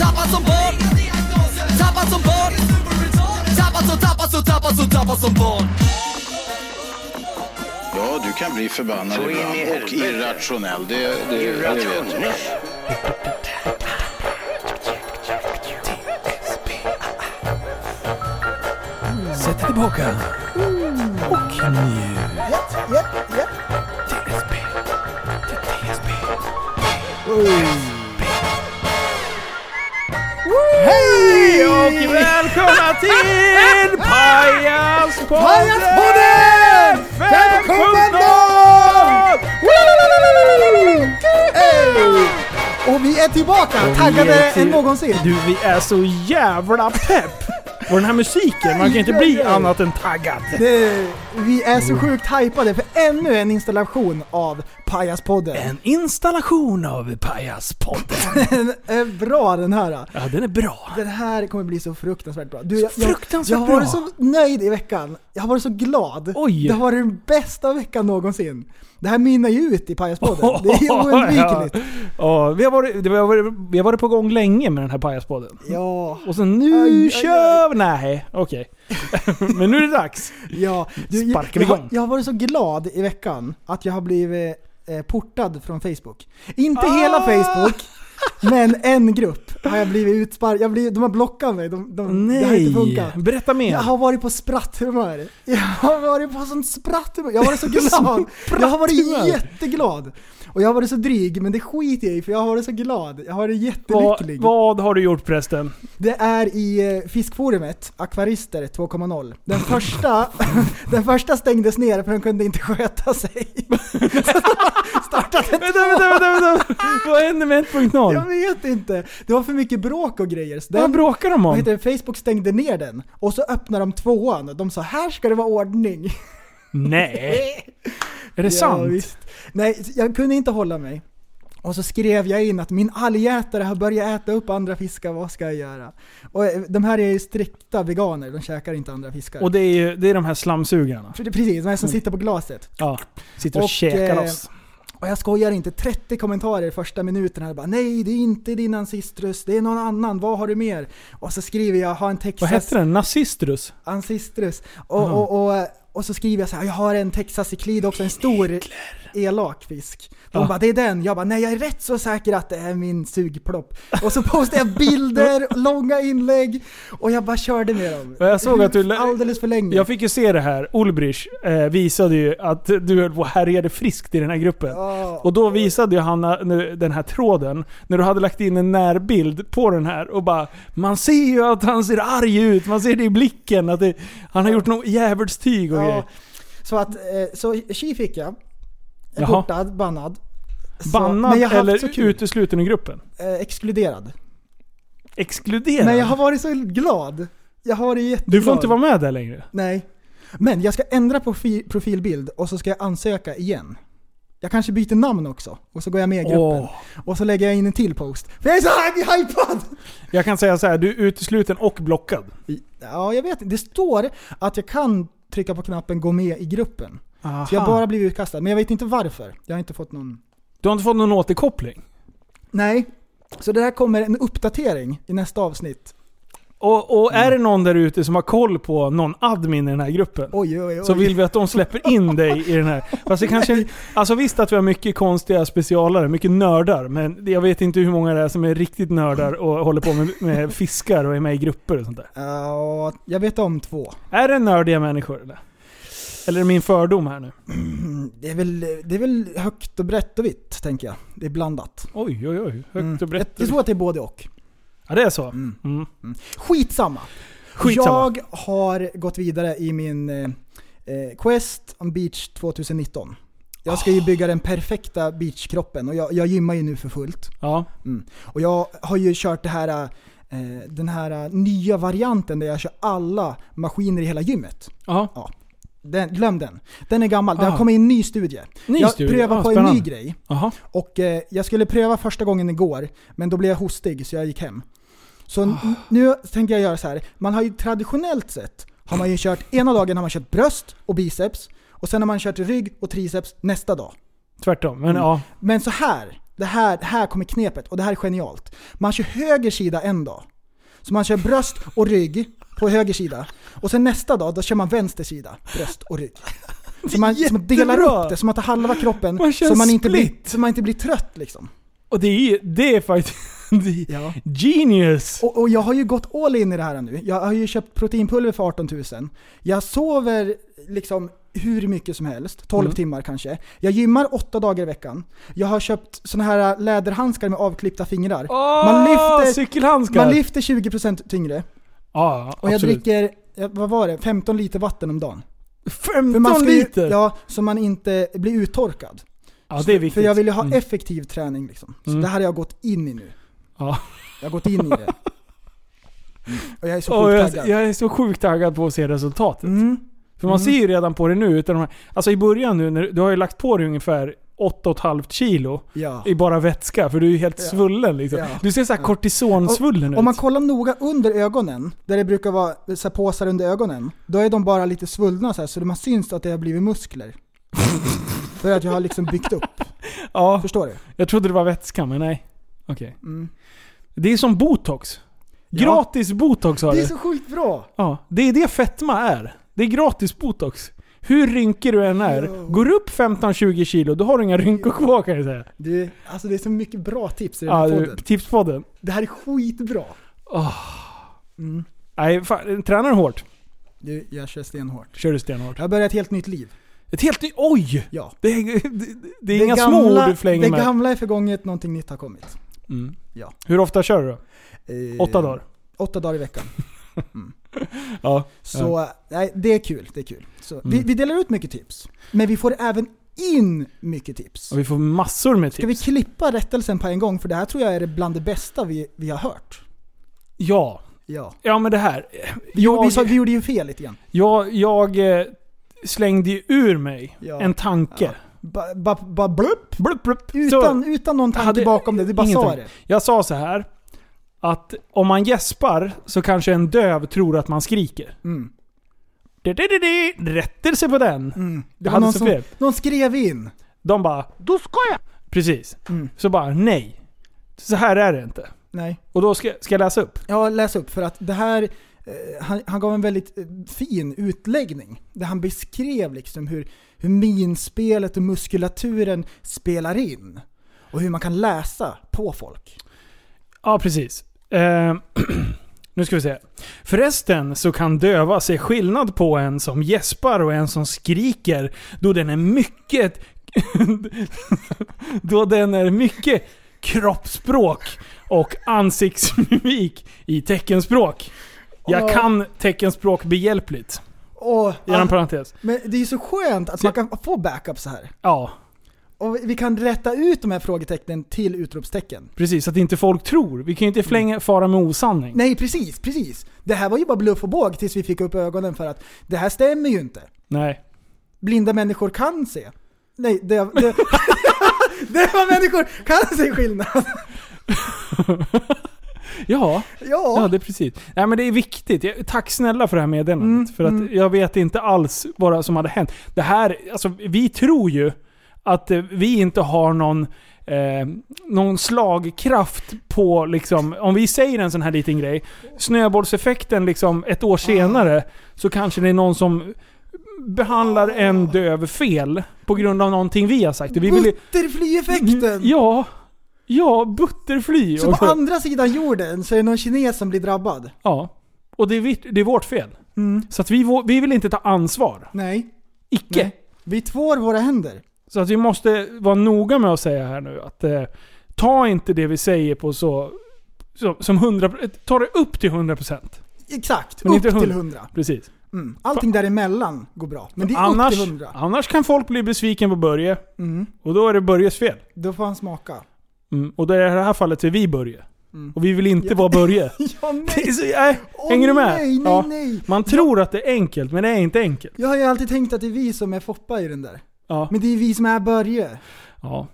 Tappad som barn Tappad som barn Tappad som, tappad som, tappad som, tappad som barn Ja, du kan bli förbannad Så ibland och irrationell. Det, det, det vet jag. Irrationell. Sätt dig tillbaka. Och njut. Japp, japp, japp. TSB. TSB. Hej och välkomna till Pajaspodden! Pajaspodden! 5.0! Hey! Och vi är tillbaka, taggade är till- än någonsin. Du, vi är så jävla pepp! Och den här musiken, man kan inte bli annat än taggad. Det, vi är så sjukt hypade för ännu en installation av Pajaspodden. En installation av Pajaspodden. Bra den här. Ja, den är bra. Den här kommer bli så fruktansvärt bra. Du, jag, fruktansvärt jag, jag har varit så nöjd i veckan. Jag har varit så glad. Oj. Det har varit den bästa veckan någonsin. Det här mynnar ju ut i Pajaspodden. Det är oundvikligt. Ja, vi, har varit, vi, har varit, vi har varit på gång länge med den här Pajaspodden. Ja. Och så nu Aj, kör vi! Nej, okej. Men nu är det dags. Ja, du, Sparkar vi jag, igång. jag har varit så glad i veckan att jag har blivit eh, portad från Facebook. Inte Ah! hela Facebook, men en grupp har jag blivit utsparkad. De har blockat mig. De, de, det har inte Nej! funkat. Berätta mer. Jag har varit på spratthumör. Jag har varit på sånt spratthumör. Jag har varit så glad. Jag har varit jätteglad. Och jag har varit så dryg, men det skiter jag i för jag har varit så glad. Jag har varit vad, jättelycklig. vad har du gjort prästen? Det är i eh, fiskforumet, Akvarister 2.0. Den första, den första stängdes ner för den kunde inte sköta sig. Startat ett Vänta, vänta, vänta, vänta. Vad hände med 1.0? Jag vet inte. Det var för mycket bråk och grejer. Så Vad den, bråkar de om? heter Facebook stängde ner den. Och så öppnade de tvåan. De sa här ska det vara ordning. Nej! Är det Ja, sant? visst. Nej, jag kunde inte hålla mig. Och så skrev jag in att min algätare har börjat äta upp andra fiskar, vad ska jag göra? Och eh, de här är ju strikta veganer, de käkar inte andra fiskar. Och det är ju det är de här slamsugarna. Precis, de här som sitter på glaset. Ja, sitter och, Och, käkar eh, oss. Och jag skojar inte, 30 kommentarer i första minuten här bara Nej, det är inte din ancestrus, det är någon annan, vad har du mer? Och så skriver jag, har en Vad Texas hette den? Nazistrus? ancestrus. Och, Aha. och, och, och så skriver jag så här, jag har en Texas cyclid också, en stor elak fisk. De Ja. bara, det är den. Jag bara, nej jag är rätt så säker att det är min sugplopp. Och så postade jag bilder, långa inlägg och jag bara körde med dem. Jag såg att du- Alldeles för länge. Jag fick ju se det här. Ulbrich eh, visade ju att du höll på och härjade friskt i den här gruppen. Ja. Och då visade ju Hanna nu, den här tråden, när du hade lagt in en närbild på den här och bara Man ser ju att han ser arg ut, man ser det i blicken att det, han har gjort något djävulstyg och Ja, grejer. så att, eh, så tji fick jag. Jaha. Portad, bannad. Så- Bannad eller utesluten ur gruppen? Eh, exkluderad. Exkluderad? Men jag har varit så glad. Jag har varit jätteglad. Du får inte vara med där längre. Nej. Men jag ska ändra profi- profilbild och så ska jag ansöka igen. Jag kanske byter namn också. Och så går jag med i gruppen. Åh. Och så lägger jag in en till post. För jag är så hy- hypad! Jag kan säga så här, du är utesluten och blockad. Ja, jag vet. Det står att jag kan trycka på knappen gå med i gruppen. Aha. Så jag har bara blivit utkastad. Men jag vet inte varför. Jag har inte fått någon... Du har inte fått någon återkoppling? Nej. Så det här kommer en uppdatering i nästa avsnitt. Och, och är Mm. det någon där ute som har koll på någon admin i den här gruppen? Oj, oj, oj. Så vill vi att de släpper in dig i den här. Fast det kanske... Alltså visst att vi har mycket konstiga specialare, mycket nördar. Men jag vet inte hur många det är som är riktigt nördar och håller på med, med fiskar och är med i grupper och sånt där. Ja, jag vet om två. Är det nördiga människor eller? Eller är det min fördom här nu? Mm, Det är, väl, det är väl högt och brett och vitt, tänker jag. Det är blandat. Oj, oj, oj. Högt Mm. och brett. Jag tror att det är både och. Ja, det är så? Mm. Mm. Skitsamma. Skitsamma. Jag har gått vidare i min eh, eh, Quest on Beach 2019. Jag ska ju bygga den perfekta beachkroppen och jag, jag gymmar ju nu för fullt. Ja. Mm. Och jag har ju kört det här, eh, den här nya varianten där jag kör alla maskiner i hela gymmet. Ja. Den, glöm den. Den är gammal. Det Ah. har kommit en ny studie. Ny jag studie. prövar Ah, på en spännande. ny grej. Jaha. Och eh, jag skulle pröva första gången igår, men då blev jag hostig så jag gick hem. Så n- nu tänker jag göra så här. man har ju traditionellt sett, har man ju kört, ena dagen har man kört bröst och biceps, och sen har man kört rygg och triceps nästa dag. Tvärtom. Men Mm. ja. Men så här, det här, här kommer knepet, och det här är genialt. Man kör höger sida en dag. Så man kör bröst och rygg på höger sida. Och sen nästa dag, då kör man vänster sida, bröst och rygg. Så man, så man delar upp det, så man tar halva kroppen, Man så man, inte blir, så man inte blir trött liksom. Och det är, det är faktiskt... Ja. Genius! Och, och jag har ju gått all in i det här nu. Jag har ju köpt proteinpulver för 18 000. Jag sover liksom hur mycket som helst, 12 Mm. timmar kanske. Jag gymmar åtta dagar i veckan. Jag har köpt såna här läderhandskar med avklippta fingrar. Åh, Man lyfter- cykelhandskar! Man lyfter 20% tyngre. ja, Och jag absolut. dricker, vad var det, 15 liter vatten om dagen. 15 För man ska ju- liter! Ja, så man inte blir uttorkad. Det är viktigt. För jag vill ju ha Mm. effektiv träning liksom. Så Mm. det här har jag gått in i nu. Ja. Jag har gått in i det. Mm. Och jag är så sjukt jag, taggad. jag är så sjukt taggad på att se resultatet. Mm. För man ser ju redan på det nu. Utan de här, alltså i början nu, när, du har ju lagt på dig ungefär 8,5 kilo Ja. i bara vätska. För du är ju helt Ja. svullen liksom. Ja. Du ser såhär Ja. kortisonsvullen ut. Om man kollar noga under ögonen, där det brukar vara så här påsar under ögonen, då är de bara lite svullna så här, så man syns att det har blivit muskler. För att jag har liksom byggt upp. ja, Förstår du? jag trodde det var vätska, men nej. Okej. Mm. Det är som botox. Ja. Gratis botox har Det är du. så sjukt bra! Ja, det är det fetma är. Det är gratis botox. Hur rynkig du än är, Ja. går du upp 15-20 kilo, då har du inga rynkor kvar kan jag säga. Du, alltså det är så mycket bra tips i den Ja, här du, podden. tipspodden. Det här är skitbra. Åh. Mm. Nej, fan, tränar du hårt? Du, jag kör stenhårt. Kör du stenhårt? Jag har börjat ett helt nytt liv. Ett helt nytt... Oj! Ja. Det är, det, det är inga små ord du flänger det med. gamla är förgånget, någonting nytt har kommit. Mm. Ja. Hur ofta kör du då? Eh, Åtta dagar? Åtta dagar i veckan. Ja. Så nej, det är kul. Det är kul. Så, vi, Mm. vi delar ut mycket tips. Men vi får även in mycket tips. Och vi får massor med Ska vi tips. klippa rättelsen på en gång? För det här tror jag är det bland det bästa vi, vi har hört. Ja. Ja. Ja men det här. Vi, Jag, vi, sa, vi gjorde ju fel lite grann. jag, jag eh, slängde ju ur mig Ja. en tanke. Ba, ba, ba, blupp. Blup, blup. Så- Utan, utan någon tanke bakom det, du bara ingenting. sa det. Jag sa så här att om man gäspar så kanske en döv tror att man skriker. Mm. Det, det, det, det. Rättelse på den. Mm. Det var någon som, någon skrev in. De bara Då ska jag! Precis. Mm. Så bara nej. Så här är det inte. Nej. Och då ska, ska jag läsa upp. Ja, läs upp för att det här, Eh, han, han gav en väldigt eh, fin utläggning. Där han beskrev liksom hur, hur minspelet och muskulaturen spelar in. Och hur man kan läsa på folk. Ja, precis. Eh, nu ska vi se. Förresten så kan döva se skillnad på en som gäspar och en som skriker då den är mycket... då den är mycket kroppsspråk och ansiktsmimik i teckenspråk. Jag kan teckenspråk behjälpligt. Och, Genom parentes. men det är ju så skönt att Så- man kan få backup så här. Ja, Och vi kan rätta ut de här frågetecknen till utropstecken. precis. Så att inte folk tror. Vi kan ju inte flänga, fara med osanning. Nej, precis, precis. Det här var ju bara bluff och båg tills vi fick upp ögonen för att det här stämmer ju inte. Nej. Blinda människor kan se. Nej, det... det det var människor kan se skillnad. Ja. Ja, Ja. det är precis. Nej men det är viktigt. Jag, tack snälla för det här meddelandet. Mm, för att mm. jag vet inte alls vad som hade hänt. Det här, alltså vi tror ju att eh, vi inte har någon, eh, någon slagkraft på liksom, om vi säger en sån här liten grej, snöbollseffekten liksom ett år senare, så kanske det är någon som behandlar en döv fel på grund av någonting vi har sagt. Vi vill, Butterfly-effekten! ja, ja, butterfly. Så på andra sidan jorden så är det någon kines som blir drabbad? Ja. Och det är, vi, det är vårt fel. Mm. Så att vi, vi vill inte ta ansvar. Nej. Icke. Nej. Vi tvår våra händer. Så att vi måste vara noga med att säga här nu att eh, ta inte det vi säger på så, så som 100 Ta det upp till 100%. Exakt, Men upp inte till hund- 100. Precis. Mm. Allting däremellan går bra. Men det är annars, upp till 100. annars kan folk bli besviken på Börje. Mm. Och då är det Börjes fel. Då får han smaka. Mm. Och i det här fallet är vi Börje. Mm. Och vi vill inte Ja. vara Börje. Ja, nej. så, nej, Åh, hänger du med? Nej, nej, Ja. nej. Man tror att det är enkelt, men det är inte enkelt. Jag har ju alltid tänkt att det är vi som är Foppa i den där. Ja. Men det är vi som är Börje. ja.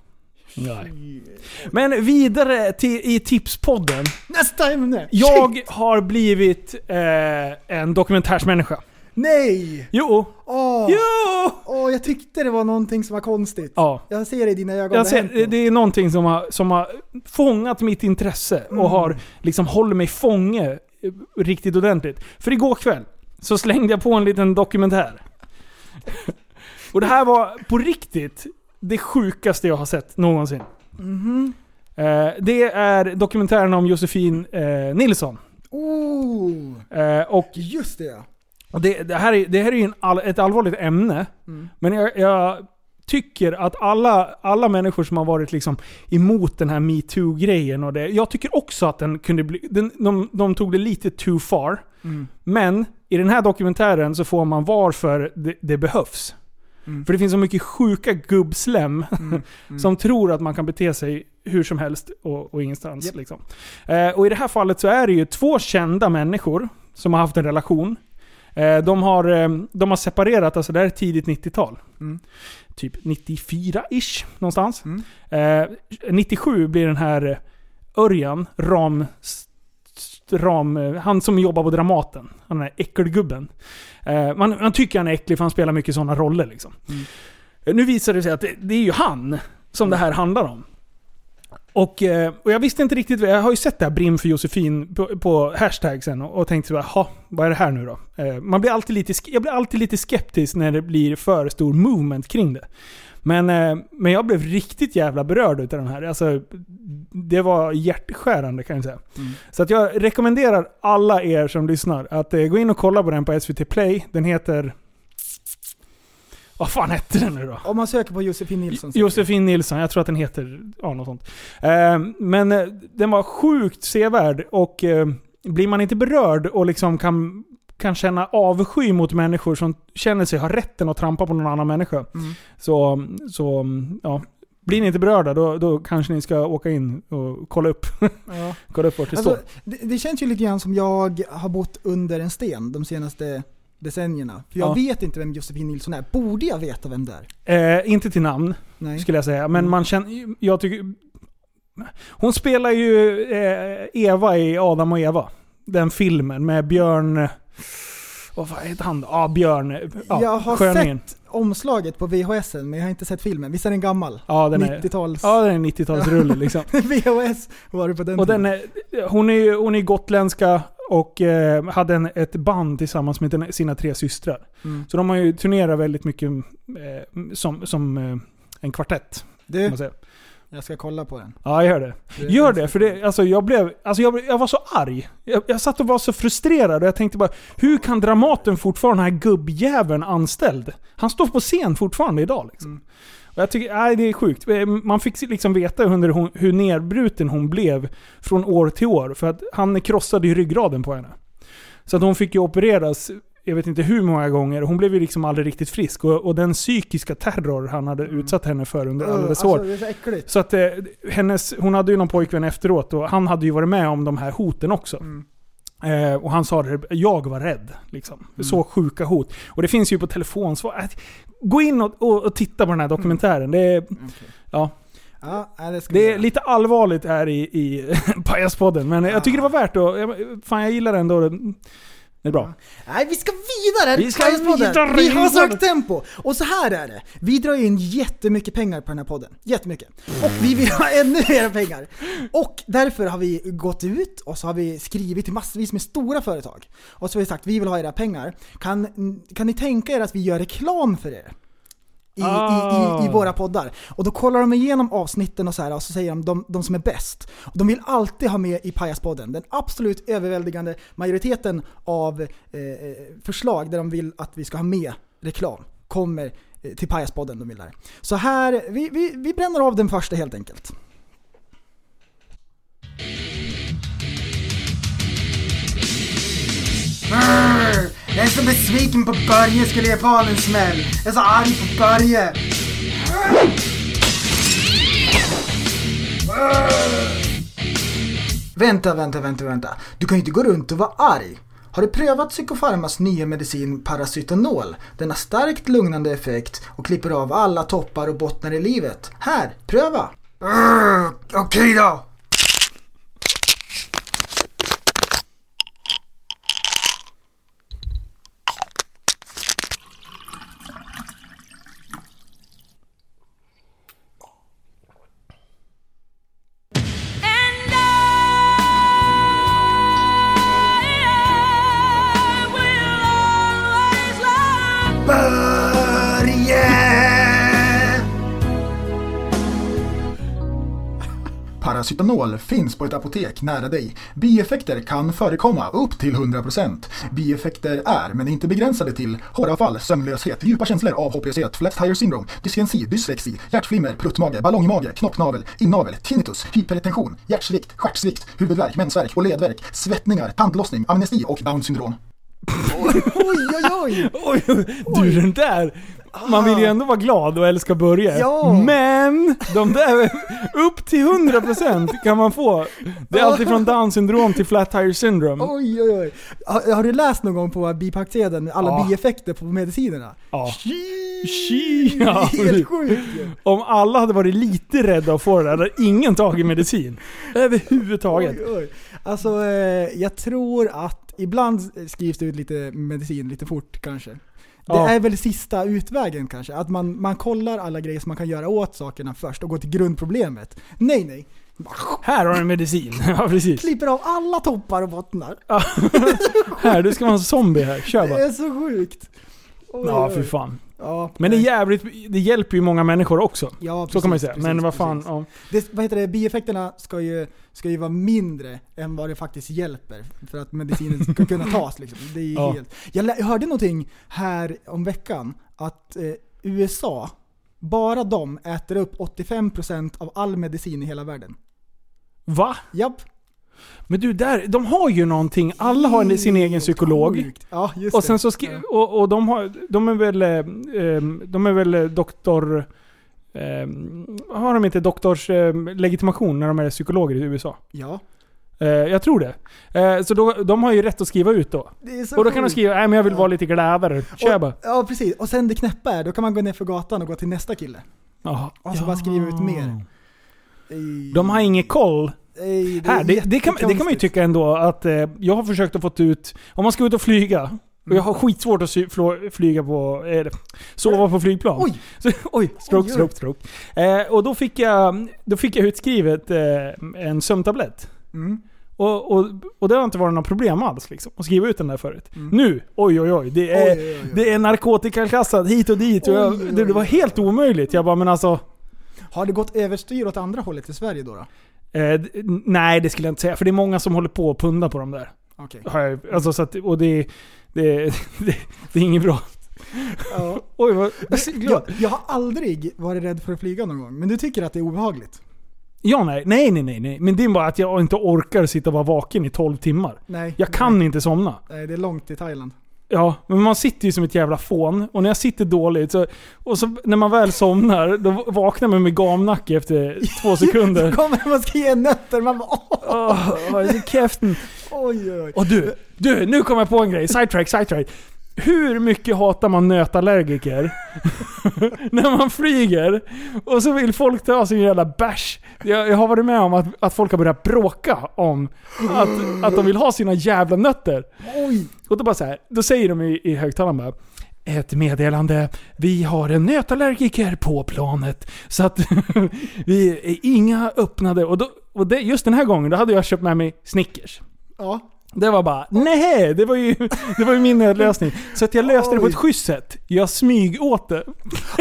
Nej. Men vidare till, i tipspodden. Nästa ämne! Jag har blivit eh, en dokumentärsmänniska. Nej! Jo! Åh, Jo! åh, jag tyckte det var någonting som var konstigt. Ja. Jag ser det i dina ögon. Jag det har hänt ser, något. det är någonting som har, som har fångat mitt intresse och Mm. har liksom hållit mig fånge eh, riktigt ordentligt. För igår kväll så slängde jag på en liten dokumentär. Och det här var på riktigt det sjukaste jag har sett någonsin. Mhm. Eh, det är dokumentären om Josefin eh, Nilsson. Oh, Eh, och just det ja. Det, det, här är, det här är ju all, ett allvarligt ämne. Mm. Men jag, jag tycker att alla, alla människor som har varit liksom emot den här metoo-grejen och det. Jag tycker också att den kunde bli... Den, de, de tog det lite too far. Mm. Men i den här dokumentären så får man varför det, det behövs. Mm. För det finns så mycket sjuka gubbslem Mm. som tror att man kan bete sig hur som helst och, och ingenstans. Japp. Liksom. Eh, och i det här fallet så är det ju två kända människor som har haft en relation. Eh, de, har, eh, de har separerat, alltså det här är tidigt 90-tal. Mm. Typ 94-ish någonstans. Mm. Eh, 97 blir den här eh, Örjan, Ram, Ram, eh, han som jobbar på Dramaten. Han är äckelgubben. Eh, man, man tycker han är äcklig för han spelar mycket sådana roller liksom. Mm. Eh, Nu visar det sig att det, det är ju han som det här handlar om. Och, eh, och jag visste inte riktigt, jag har ju sett det här Brim för Josefin på, på hashtagsen och, och tänkt så här, "Ha, vad är det här nu då? Eh, man blir alltid lite, jag blir alltid lite skeptisk när det blir för stor movement kring det. Men, eh, men jag blev riktigt jävla berörd utav den här. Alltså, det var hjärtskärande kan jag säga. Mm. Så att jag rekommenderar alla er som lyssnar att gå in och kolla på den på SVT Play. Den heter... Vad fan hette den nu då? Om man söker på Josefin Nilsson. Josefin Nilsson, jag tror att den heter ja, något sånt. Eh, men eh, den var sjukt sevärd och eh, blir man inte berörd och liksom kan, kan känna avsky mot människor som känner sig ha rätten att trampa på någon annan människa. Mm. Så, så ja. Blir ni inte berörda då, då kanske ni ska åka in och kolla upp, Ja. kolla upp vart det Alltså, står. det, det känns ju lite grann som jag har bott under en sten de senaste decennierna. För jag Ja. vet inte vem Josefin Nilsson är. Borde jag veta vem det är? Eh, inte till namn, Nej. skulle jag säga. Men Mm. man känner... Jag tycker... Hon spelar ju eh, Eva i Adam och Eva. Den filmen med Björn... Vad fan heter han då? Ja, Björn. Ja, jag har sköningen. sett omslaget på VHSen, men jag har inte sett filmen. Visst är den gammal? Ja, den är... 90-tals... Ja, den är 90-talsrulle liksom. VHS var det på den Och den tiden. är, hon är ju hon är gotländska och eh, hade en, ett band tillsammans med sina tre systrar. Mm. Så de har ju turnerat väldigt mycket eh, som, som eh, en kvartett. Kan Du, man säga. jag ska kolla på den. Ja, gör det. Du- Gör det, för det, alltså jag blev, alltså jag, jag var så arg. Jag, jag satt och var så frustrerad och jag tänkte bara, hur kan Dramaten fortfarande ha den här gubbjäveln anställd? Han står på scen fortfarande idag liksom. Mm. Jag tycker, nej det är sjukt. Eh, Man fick liksom veta hur, hon, hur nedbruten hon blev från år till år. För att han krossade ju ryggraden på henne. Så att hon fick ju opereras, jag vet inte hur många gånger. Hon blev ju liksom aldrig riktigt frisk. Och, och den psykiska terror han hade utsatt henne för under alla dess alltså, år. det är så äckligt. Så att eh, hennes, hon hade ju någon pojkvän efteråt och han hade ju varit med om de här hoten också. Mm. Eh, och han sa det, jag var rädd. Liksom. Så sjuka hot. Och det finns ju på telefonsvar. Gå in och, och, och titta på den här dokumentären. Det är, Okej. ja, Ja, nej, det det är lite allvarligt här i, i Pajaspodden. Men jag tycker det var värt att... Fan jag gillar ändå. Det är bra. Nej, vi ska vidare! Vi ska vidare, Vi har vidare. sökt tempo! Och så här är det. Vi drar in jättemycket pengar på den här podden. Jättemycket. Och vi vill ha ännu mer pengar. Och därför har vi gått ut och så har vi skrivit till massvis med stora företag. Och så har vi sagt, vi vill ha era pengar. Kan, kan ni tänka er att vi gör reklam för er? I, i, i, I Ah. våra poddar. Och då kollar de igenom avsnitten och så här och så säger de de, de som är bäst. Och de vill alltid ha med i Pajaspodden. Den absolut överväldigande majoriteten av eh, förslag där de vill att vi ska ha med reklam kommer eh, till Pajaspodden. De vill där. Så här, vi, vi, vi bränner av den första helt enkelt. Jag är så besviken på Börje, skulle ge fan en smäll. Jag är så arg på Börje. Vänta, vänta, vänta, vänta. Du kan ju inte gå runt och vara arg. Har du prövat Psykofarmas nya medicin Paracetanol? Den har starkt lugnande effekt och klipper av alla toppar och bottnar i livet. Här, pröva! Okej Okej då! Paracetamol finns på ett apotek nära dig. Bieffekter kan förekomma upp till 100%. Bieffekter är, men inte begränsade till, håravfall, sömnlöshet, djupa känslor av hopplöshet, flat tire syndrome, dyslexi, dyslexi, hjärtflimmer, pruttmage, ballongmage, knoppnavel, inavel, tinnitus, hypertension, hjärtsvikt, stjärtsvikt, huvudvärk, mensvärk och ledvärk, svettningar, tandlossning, amnesti och down syndrom. Oj, oj, oj! Oj, du den där. Man vill ju ändå vara glad och älska Börje. Ja. Men de där, upp till 100% kan man få. Det är alltid från Down syndrom till Flat Tire syndrome. Oj, oj, oj. Har, har du läst någon gång på bipacksedeln alla Ja. bieffekter på medicinerna? Ja. Tji, ja. Helt sjukt ju. Om alla hade varit lite rädda att få det där, hade ingen tagit medicin. Överhuvudtaget. Oj, oj. Alltså, eh, jag tror att ibland skrivs det ut lite medicin lite fort kanske. Det Ja. är väl sista utvägen kanske. Att man, man kollar alla grejer som man kan göra åt sakerna först och går till grundproblemet. Nej, nej. Här har du en medicin. Ja, precis. Klipper av alla toppar och bottnar. Här, du ska vara en zombie här. Kör Det bara. är så sjukt. Oj, Ja, oj. fan. Ja, Men det är jävligt, det hjälper ju många människor också. Ja, Så kan man ju precis, säga. precis, Men vad fan, precis. ja. Det, vad heter det, bieffekterna ska ju, ska ju vara mindre än vad det faktiskt hjälper för att medicinen ska kunna tas. Liksom. Det är Ja. helt, jag, jag hörde någonting här om veckan att eh, USA, bara de äter upp 85% av all medicin i hela världen. Va? Japp. Men du, där, de har ju någonting. Alla har en- sin egen psykolog. Ja, just Och sen så skri- och, och de, har, de är väl, eh, ehm, de är väl eh, doktor... ehm, har de inte doktors eh, legitimation när de är psykologer i USA? Ja. Eh, jag tror det. Så då, de har ju rätt att skriva ut då. Och då kan de skriva nej men jag vill Ja. vara lite gladare. Kör bara. Ja, precis. Och sen det knäppa är, då kan man gå ner för gatan och gå till nästa kille. Ja. Och så bara skriva ut mer. De har ingen koll. Ej, Här, det, det, kan, det kan man ju tycka ändå att eh, jag har försökt att få ut, om man ska ut och flyga, och jag har skitsvårt att sy, flå, flyga på, eh, sova på flygplan. Oj! Så, oj, stroke, stroke, stroke. Eh, och då fick, jag, då fick jag utskrivet eh, en sömntablett. Mm. Och, och, och det har inte varit några problem alls liksom, att skriva ut den där förut. Nu, oj oj oj. Det är, Mm. Oj, oj, oj, oj. Det är narkotikaklassat hit och dit. Och jag, det, det var helt omöjligt. Jag bara, men alltså... Har det gått överstyr åt andra hållet i Sverige då? då? Eh, nej, det skulle jag inte säga. För det är många som håller på att punda på dem där. Okej. Jag- Alltså, så att, och det, det, det, det är inget bra. Ja. Oj, vad jag. Jag, har aldrig varit rädd för att flyga någon gång, men du tycker att det är obehagligt? Ja, nej, nej, nej, nej, nej. Men det är bara att jag inte orkar sitta och vara vaken i 12 timmar. Nej. Jag kan inte somna. Nej, det är långt till Thailand. Ja, men man sitter ju som ett jävla fån. Och när jag sitter dåligt, så, och så när man väl somnar, då vaknar man med gamnacke efter två sekunder. Kommer man ska ge nötter, man bara åh, Åh, oh, käften. oj, oj, oj. Och du, du, nu kommer jag på en grej. Sidetrack, sidetrack. Hur mycket hatar man nötallergiker? När man flyger och så vill folk ta sin jävla bärs. Jag, jag har varit med om att, att folk har börjat bråka om att, att de vill ha sina jävla nötter. Oj. Och då bara så här, då säger de i, i högtalaren bara ett meddelande. Vi har en nötallergiker på planet. Så att vi är inga öppnade. Och, då, och det, just den här gången, då hade jag köpt med mig Snickers. Ja. Det var bara, nej, det var ju, det var ju min nödlösning. Så att jag löste det på Oj. ett schysst sätt. Jag smyg åt det.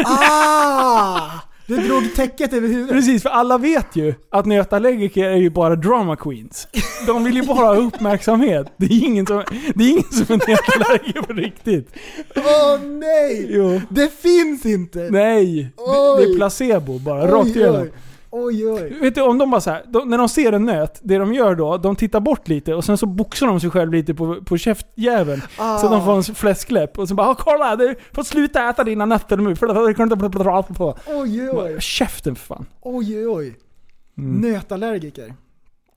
Ah! Du drog täcket över huvudet. Precis, för alla vet ju att nötallergiker är ju bara drama queens. De vill ju bara ha uppmärksamhet. Det är ingen som, det är, ingen som är nötallergiker på riktigt. Åh nej! Jo. Det finns inte! Nej, det, det är placebo bara, rakt igenom. Oj, oj. Vet du, om de bara så här, de, när de ser en nöt, det de gör då, de tittar bort lite och sen så boxar de sig själv lite på, på käftjäveln. Ah. Så att de får en fläskläpp och så bara "Ah, kolla, du får sluta äta dina nötter nu för det kan du inte prata på. Oj, oj. Bara, Käften för fan. Oj, oj, oj. Mm. Nötallergiker.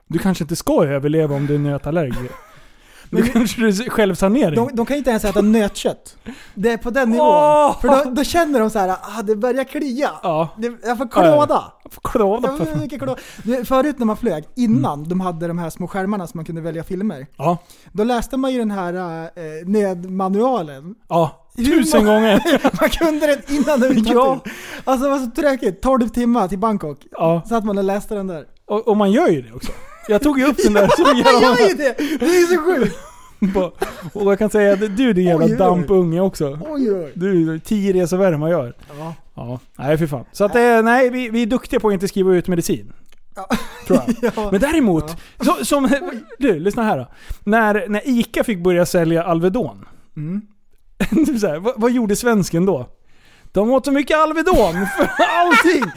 Du kanske inte ska överleva om du är nötallergiker. Men- kanske du självsanering. De, de kan inte ens äta nötkött. Det är på den nivån. Åh! För då, då känner de så här, ah, det börjar klia. Ja. Det, jag får klåda. Klåda Jag får fan. mycket klåda. Du, Förut när man flög, innan de hade de här små skärmarna som man kunde välja filmer. Ja. Då läste man ju den här eh, nödmanualen. Ja. Tusen gånger. Man kunde den innan och utantill. Ja. Alltså det var så tråkigt. 12 timmar till Bangkok. Ja. Så att man och läste den där. Och, och man gör ju det också. Jag tog ju upp den där så Jag ju det! Det är så sjukt! Bara- Och jag kan säga att du är din jävla Oj, dampunge också. Oj oj. Du är tio resor värre än vad jag gör. Ja. Ja, nej för fan. Så att eh, nej, vi, vi är duktiga på att inte skriva ut medicin. Tror jag. Ja. Men däremot, så, som, du lyssna här då. När, när ICA fick börja sälja Alvedon. Mm. Så här, vad, vad gjorde svensken då? De åt så mycket Alvedon för allting!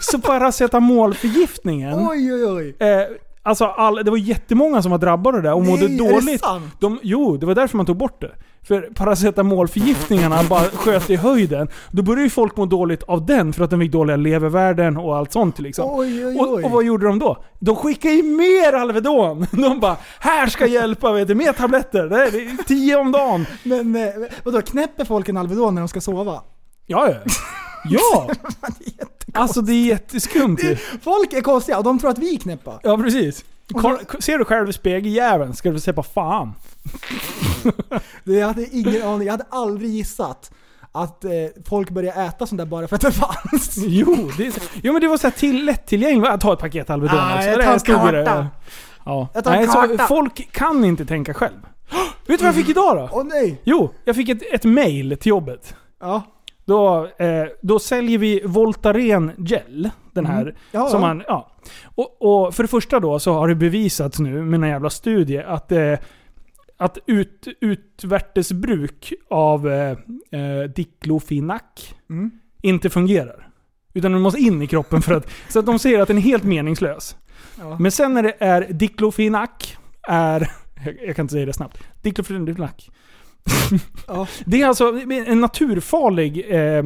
Så paracetamolförgiftningen. Oj oj oj. Eh, alltså all, det var jättemånga som var drabbade där och mådde Nej, är det dåligt. sant? De, jo, det var därför man tog bort det. För paracetamolförgiftningarna bara sköt i höjden. Då började ju folk må dåligt av den för att de fick dåliga levervärden och allt sånt liksom. Oj oj Och, oj. och vad gjorde de då? De skickade i mer Alvedon! De bara här ska hjälpa, vet du, mer tabletter. Det är, det är tio om dagen. Men eh, vadå, knäpper folk en Alvedon när de ska sova? Ja, ja. Ja! Alltså det är jätteskumt ju. Folk är konstiga och de tror att vi är knäppa. Ja, precis. Kolla, ser du själv i spegeljäveln ska du se på fan. Det- Jag hade ingen aning, jag hade aldrig gissat att eh, folk börjar äta sånt där bara för att det fanns. Jo, det är, jo men det var så här till, lättillgängligt. Jag tar ett paket Alvedon Ah, också. jag Det tar en det. karta. Ja. Jag tar en Nej, så karta. folk kan inte tänka själv. Vet du vad jag fick idag då? Åh nej! Jo, jag fick ett, ett mail till jobbet. Ja. Då, eh, då säljer vi Voltaren Gel. Den här. Mm. Ja, som ja. Man, ja. Och, och för det första då så har det bevisats nu med en jävla studie att, eh, att ut, utvärtesbruk av eh, eh, Diclofenac Mm. inte fungerar. Utan den måste in i kroppen för att... Så att de säger att den är helt meningslös. Ja. Men sen när det är Diclofenac är... Jag, jag kan inte säga det snabbt. Diclofenac. Ja. Det är alltså en naturfarlig... Eh,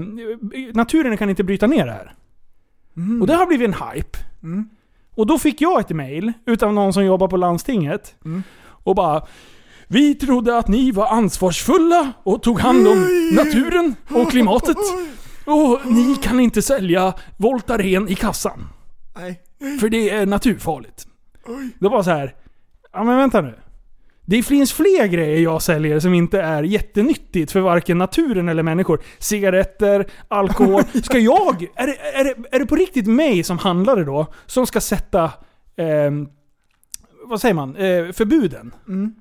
naturen kan inte bryta ner det här. Mm. Och det har blivit en hype. Mm. Och då fick jag ett mail utav någon som jobbar på landstinget. Mm. Och bara Vi trodde att ni var ansvarsfulla och tog hand om naturen och klimatet. Och ni kan inte sälja Voltaren i kassan. Nej. För det är naturfarligt. Det var så här. Ja men vänta nu. Det finns fler grejer jag säljer som inte är jättenyttigt för varken naturen eller människor. Cigaretter, alkohol. Ska jag... Är det, är det, är det på riktigt mig som handlare då, som ska sätta... ehm, vad säger man? Eh, förbuden? Mm.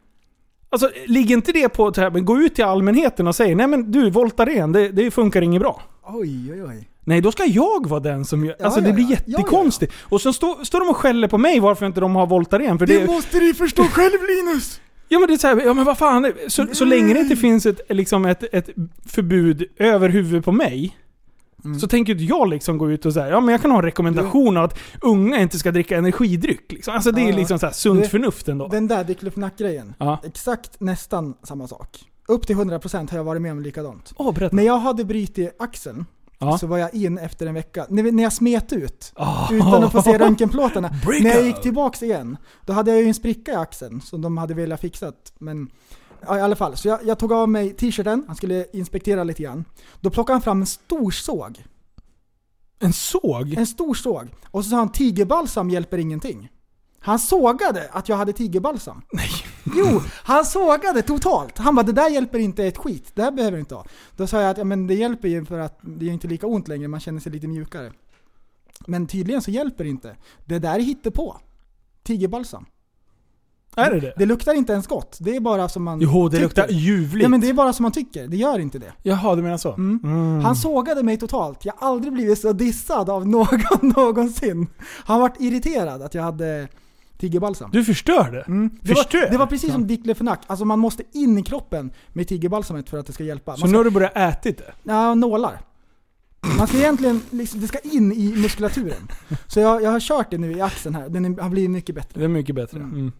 Alltså, ligger inte det på men gå ut till allmänheten och säga nej men du, Voltaren, det, det funkar inget bra. Oj oj oj. Nej, då ska jag vara den som gör... Ja, alltså ja, det blir ja. Jättekonstigt. Och så står står de och skäller på mig varför inte de har Voltaren. För det, måste du förstå själv Linus! Ja men det är så här, ja men vad fan. Så, så länge det inte finns ett, liksom ett, ett förbud över huvudet på mig. Mm. Så tänker inte jag liksom gå ut och säga ja men jag kan ha en rekommendation att unga inte ska dricka energidryck. Liksom. Alltså det är Ja. liksom så här sunt Det- förnuft ändå. Den där diclofenac-grejen. Ja. Exakt nästan samma sak. Upp till 100% har jag varit med om likadant. Berätta. När jag hade brutit axeln Ja. så var jag in efter en vecka. När, när jag smet ut, Ah. utan att få se röntgenplåtarna. När jag gick tillbaks igen, då hade jag ju en spricka i axeln som de hade velat fixat. Men ja, i alla fall, så jag, jag tog av mig t-shirten, han skulle inspektera lite grann. Då plockade han fram en stor såg. En såg? En stor såg. Och så sa han tigerbalsam hjälper ingenting. Han sågade att jag hade tigerbalsam. Nej. Jo, han sågade totalt. Han bara det där hjälper inte ett skit, det här behöver du inte ha. Då sa jag att ja, men det hjälper ju för att det är inte lika ont längre, man känner sig lite mjukare. Men tydligen så hjälper det inte. Det där är hittepå. Tigerbalsam. Är det det? Det luktar inte ens gott. Det är bara som man Jo, det tycker. luktar ljuvligt. Ja men det är bara som man tycker, det gör inte det. Jaha, du menar så? Mm. Mm. Han sågade mig totalt. Jag har aldrig blivit så dissad av någon någonsin. Han vart irriterad att jag hade tigerbalsam. Du förstörde? Mm. Det, Förstör? var, det var precis som diclofenac. Alltså man måste in i kroppen med tigerbalsamet för att det ska hjälpa. Så Man nu ska, har du börjat ätit det? ja, nålar. Man ska egentligen, liksom, det ska in i muskulaturen. Så jag, jag har kört det nu i axeln här, den har blivit mycket bättre. Det är mycket bättre. Mm. Mm.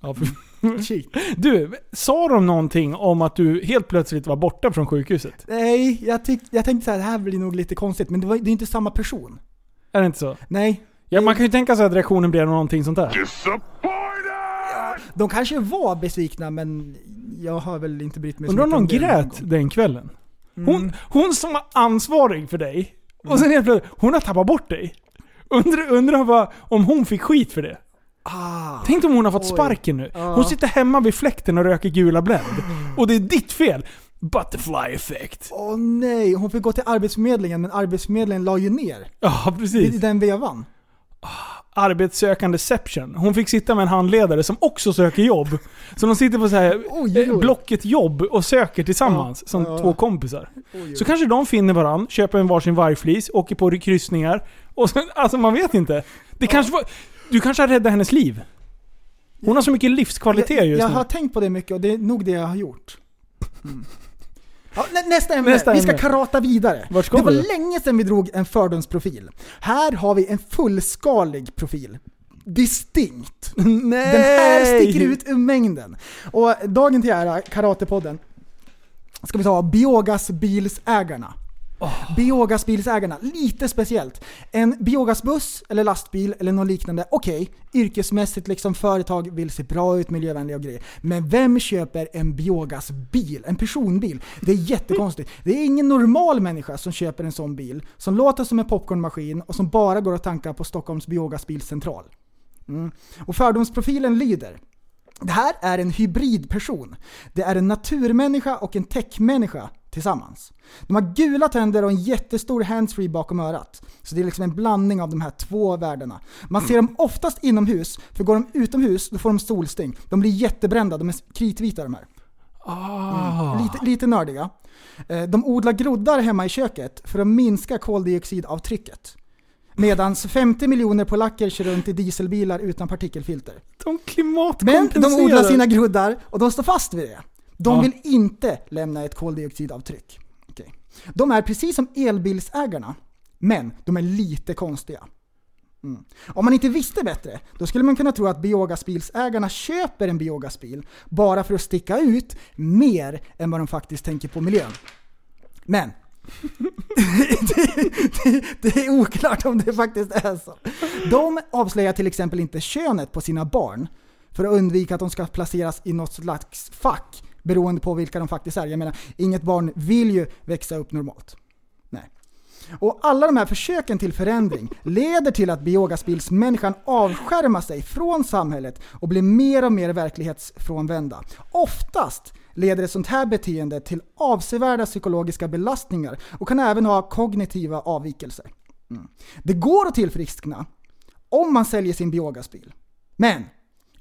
Ja. Du, sa de någonting om att du helt plötsligt var borta från sjukhuset? Nej, jag, tyck, jag tänkte så här, det här blir nog lite konstigt, men det, var, det är inte samma person. Är det inte så? Nej, Ja, man kan ju tänka sig att reaktionen blir någonting sånt där. de kanske var besvikna men jag har väl inte brytt mig så Undrar om mycket någon om det grät någon den kvällen? gång. Hon, Mm. hon som var ansvarig för dig, och sen helt plötsligt, hon har tappat bort dig. Undrar, undrar vad, om hon fick skit för det? Ah. Tänk om hon har fått Oj. sparken nu. Hon sitter hemma vid fläkten och röker gula Blend. Och det är ditt fel. Butterfly effect. Åh nej, hon fick gå till Arbetsförmedlingen men Arbetsförmedlingen la ju ner Ja, i precis. den vevan. Arbetssökandeception. Hon fick sitta med en handledare som också söker jobb. Så de sitter på så här Oj, oj, eh, blocket jobb och söker tillsammans Ja, som ja. två kompisar. Oj. Så kanske de finner varandra, köper en varsin vargflis, åker på kryssningar. Och sen, alltså man vet inte. Det kanske var, du kanske har räddat hennes liv. Hon har så mycket livskvalitet jag, just jag nu. har tänkt på det mycket och det är nog det jag har gjort. Mm. Ja, nä, nästa ämne. Nästa vi ska ämne. karata vidare. Vart ska det var vi? länge sedan vi drog en fördomsprofil. Här har vi en fullskalig profil. Distinkt. Nej! Den här sticker ut ur mängden. Och dagen till ära, Karatepodden, ska vi ta biogasbilsägarna. Biogasbilsägarna, lite speciellt. En biogasbuss eller lastbil eller något liknande, okej, yrkesmässigt liksom företag vill se bra ut, miljövänliga och grejer. Men vem köper en biogasbil? En personbil? Det är jättekonstigt. Det är ingen normal människa som köper en sån bil, som låter som en popcornmaskin och som bara går att tanka på Stockholms biogasbilcentral. Mm. Och fördomsprofilen lyder det här är en hybridperson. Det är en naturmänniska och en techmänniska tillsammans. De har gula tänder och en jättestor handsfree bakom örat. Så det är liksom en blandning av de här två världarna. Man ser dem oftast inomhus, för går de utomhus då får de solsting. De blir jättebrända, de är kritvita de här. Ah. Lite, lite nördiga. Eh, De odlar groddar hemma i köket för att minska koldioxidavtrycket. Medan 50 miljoner polacker kör runt i dieselbilar utan partikelfilter. De Men klimatkompenserar. de odlar sina groddar och de står fast vid det. De Ja. vill inte lämna ett koldioxidavtryck. Okej. De är precis som elbilsägarna, men de är lite konstiga. Mm. Om man inte visste bättre, då skulle man kunna tro att biogasbilsägarna köper en biogasbil bara för att sticka ut mer än vad de faktiskt tänker på miljön. Men det, det, det är oklart om det faktiskt är så. De avslöjar till exempel inte könet på sina barn för att undvika att de ska placeras i något slags fack beroende på vilka de faktiskt är. Jag menar, inget barn vill ju växa upp normalt. Nej. Och alla de här försöken till förändring leder till att biogaspilsmänniskan avskärmar sig från samhället och blir mer och mer verklighetsfrånvända. Oftast leder ett sånt här beteende till avsevärda psykologiska belastningar och kan även ha kognitiva avvikelser. Mm. Det går att tillfriskna om man säljer sin biogasbil. Men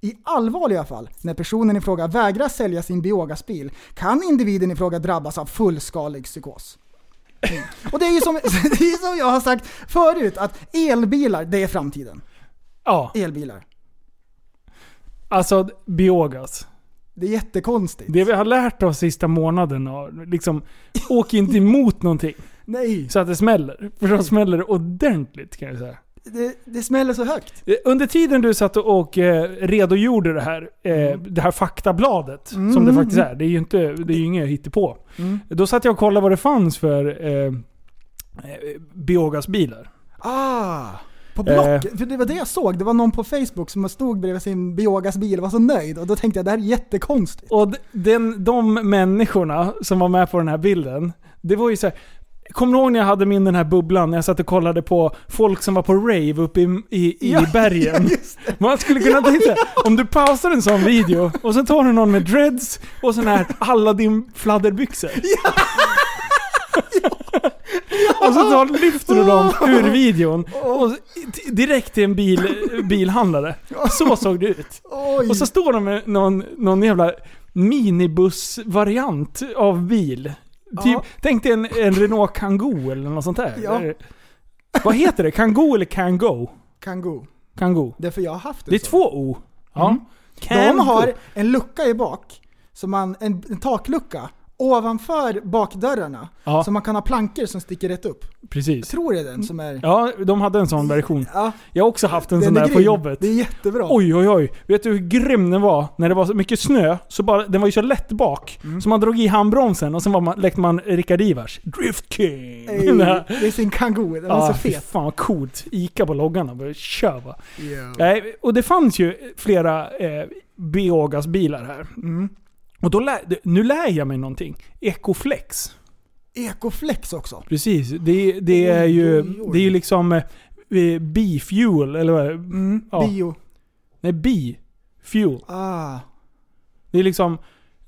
i allvarliga fall, när personen i fråga vägrar sälja sin biogasbil, kan individen i fråga drabbas av fullskalig psykos. Mm. Och det är ju som, det är som jag har sagt förut, att elbilar, det är framtiden. Ja, Elbilar. alltså biogas. Det är jättekonstigt. Det vi har lärt oss sista månaden, liksom, åk inte emot någonting Nej, så att det smäller. För då smäller det ordentligt kan jag säga. Det, det smäller så högt. Eh, Under tiden du satt och, eh, redogjorde det här, eh, det här faktabladet, som det faktiskt är. Det är ju inte, det är ju inget hittepå. Mm. Då satt jag och kollade vad det fanns för eh, eh, biogasbilar. Ah! På Blocket, för det var det jag såg. Det var någon på Facebook som stod bredvid sin biogasbil och var så nöjd. Och då tänkte jag det här är jättekonstigt. Och den, de människorna som var med på den här bilden, det var ju så här. Kommer du ihåg när jag hade min den här bubblan när jag satt och kollade på folk som var på rave uppe i, i, i Ja, bergen? ja, Man skulle kunna tänka sig, om du pausar en sån video och så tar du någon med dreads och sån här Aladdin fladderbyxor. Och så tar, lyfter du dem ur videon och direkt till en bil, bilhandlare. Så såg det ut. Och så står de med någon, någon jävla minibussvariant av bil. Typ, Ja. Tänk dig en, en Renault Kangoo eller något sånt där. Ja. Eller- Vad heter det? Kangoo eller Kango? Kangoo. Kangoo. Därför jag har haft en Det är sån. två O. Ja. Mm. De har en lucka i bak, som man, en, en taklucka. Ovanför bakdörrarna. Ja. Så man kan ha plankor som sticker rätt upp. Jag Precis. tror det är den som är... Ja, de hade en sån version. Ja, Jag har också haft en den sån är där på grym. jobbet. Det är jättebra. Oj, oj, oj. Vet du hur grym den var? När det var så mycket snö, så bara, den var ju så lätt bak. Mm. Så man drog i handbromsen och sen var man, lekte man Rickard Ivars. Drift King! Ey, det är sin kangoo, den var Ja, så fy fet. fan vad coolt. Ica på loggarna, bara kör va. Nej, och det fanns ju flera eh, biogasbilar här. Mm. Och då lär, nu lär jag mig någonting. Ecoflex. Ecoflex också. Precis. Det, det är ju det är ju liksom eh, B-fuel, eller vad? Mm. Ja. Bio. Nej, B-fuel. Ah. Det är liksom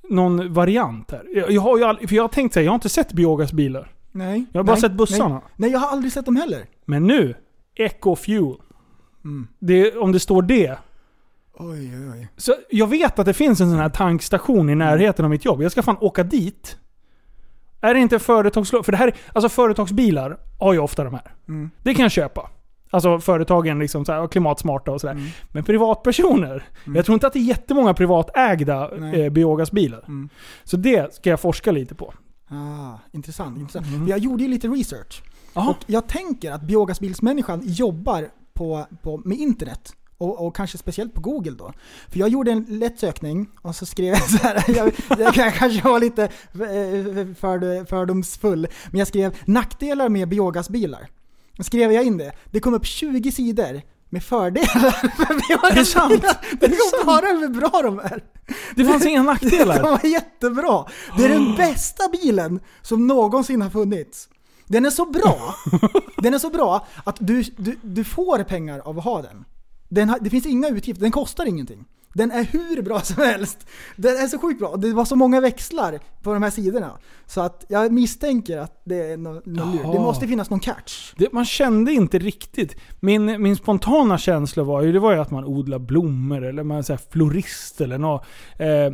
någon variant här. Jag, jag har ju all, för jag har tänkt säga, jag har inte sett biogasbilar. Nej. Jag har bara nej, sett bussarna. Nej. nej, jag har aldrig sett dem heller. Men nu, Ecofuel. Mm. Det, om det står det. Oj, oj, oj. Så jag vet att det finns en sån här tankstation i närheten av mitt jobb. Jag ska fan åka dit. Är det inte företagslov? För det här, alltså företagsbilar har ju ofta de här. Mm. Det kan jag köpa. Alltså företagen liksom så här, klimatsmarta och sådär. Mm. Men privatpersoner. Jag tror inte att det är jättemånga privatägda eh, biogasbilar. Mm. Så det ska jag forska lite på. Ah, intressant. intressant. Mm. För Jag gjorde ju lite research. Och jag tänker att biogasbilsmänniskan jobbar på, på, med internet. Och, och kanske speciellt på Google då. För jag gjorde en lätt sökning och så skrev jag så här. Jag, jag kan- kanske var lite eh, för, fördomsfull. Men jag skrev nackdelar med biogasbilar. Då skrev jag in det. Det kom upp 20 sidor med fördelar för biogasbilar. Det kom bara hur bra de är. Det fanns inga De nackdelar. var jättebra. Det är den bästa bilen som någonsin har funnits. Den är så bra, den är så bra att du, du, du får pengar av att ha den. Den det finns inga utgifter, den kostar ingenting. Den är hur bra som helst. Den är så sjukt bra. Det var så många växlar på de här sidorna. Så att jag misstänker att det är något no. Det måste finnas någon catch. Det, man kände inte riktigt. Min, min spontana känsla var ju, det var ju att man odlar blommor eller man är florist eller något. Eh,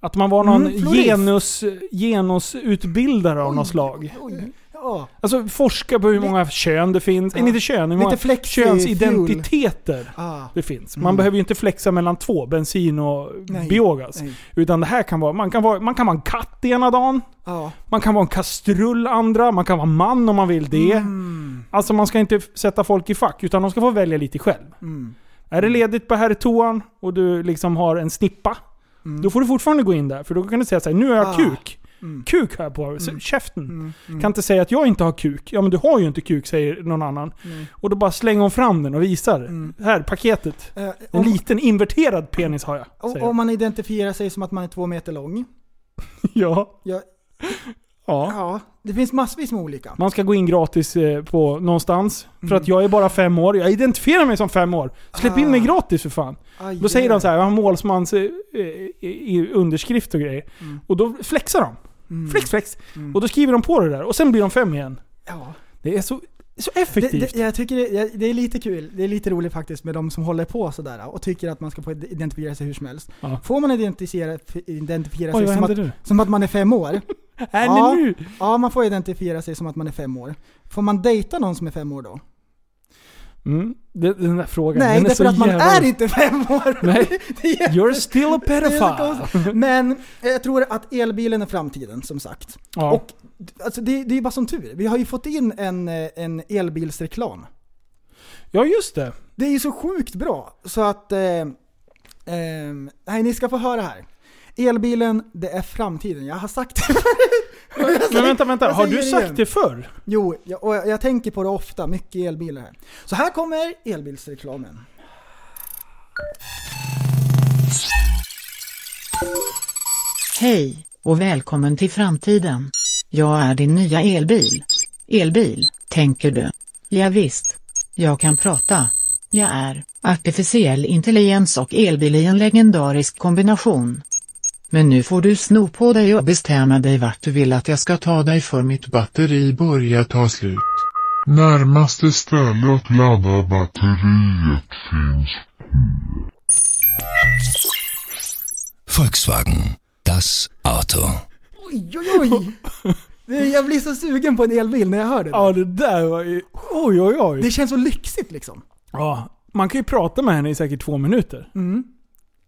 att man var någon Mm, florist. genus, genusutbildare av något slag. Oj. Ja. Alltså forska på hur många kön det finns. Ja. Inte kön, hur många flexi könsidentiteter Ah. det finns. Man Mm. behöver ju inte flexa mellan två, bensin och Nej. biogas. Nej. Utan det här kan vara, man kan vara, man kan vara en katt ena dagen. Ja. Man kan vara en kastrull andra, man kan vara man om man vill det. Mm. Alltså man ska inte sätta folk i fack, utan de ska få välja lite själv. Mm. Är det ledigt på herrtoan och du liksom har en snippa, Mm. då får du fortfarande gå in där. För då kan du säga såhär, nu har jag Ah. kuk. Mm. Kuk har jag på mm. käften. Mm. Mm. Kan inte säga att jag inte har kuk. Ja men du har ju inte kuk, säger någon annan. Mm. Och då bara slänger hon fram den och visar. Mm. Här, paketet. Eh, En liten inverterad penis har jag. Och om man identifierar sig som att man är två meter lång. Ja. Ja, ja. ja, det finns massvis med olika. Man ska gå in gratis eh, på någonstans. För Mm. att jag är bara fem år. Jag identifierar mig som fem år. Släpp in mig Ah. gratis för fan. Aj, Då säger de så här, jag har målsmans eh, eh, i underskrift och grejer. Mm. Och då flexar de. Mm. Flex flex. Mm. Och då skriver de på det där. Och sen blir de fem igen. Ja. Det är så, så Det, effektivt. det, jag tycker det, det är lite kul, det är lite roligt faktiskt med de som håller på sådär och tycker att man ska få identifiera sig hur som helst. Ja. Får man identifiera, identifiera Oj, sig som att, som att man är fem år? Är Ja. nu? Ja, man får identifiera sig som att man är fem år. Får man dejta någon som är fem år då? Mm. Det, den där frågan. Nej, den är därför så att man jävla- är inte fem år! Nej. You're still a pedophile. Men jag tror att elbilen är framtiden, som sagt. Ja. Och alltså, det, det är bara som tur. Vi har ju fått in en, eh, en elbilsreklam. ja, just det. Det är ju så sjukt bra. Så att... Eh, eh, nej, ni ska få höra här. Elbilen, det är framtiden. Jag har sagt det förut. Men vänta, vänta. Har du sagt det förr? Jo, jag, och jag, jag tänker på det ofta. Mycket elbilar här. Så här kommer elbilsreklamen. Hej och välkommen till framtiden. Jag är din nya elbil. Elbil, tänker du? Ja, visst. Jag kan prata. Jag är artificiell intelligens och elbil i en legendarisk kombination. Men nu får du sno på dig och bestämma dig vart du vill att jag ska ta dig för mitt batteri börjar ta slut. Närmaste ställe att ladda batteriet finns Volkswagen. Das Auto. Oj, oj, oj! Det- Jag blir så sugen på en elbil när jag hör det. där. Ja, det där var ju... Oj, oj, oj. Det känns så lyxigt liksom. Ja, man kan ju prata med henne i säkert två minuter. Mm.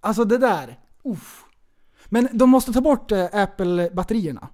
Alltså det där. Uff. Men de måste ta bort eh, Apple-batterierna.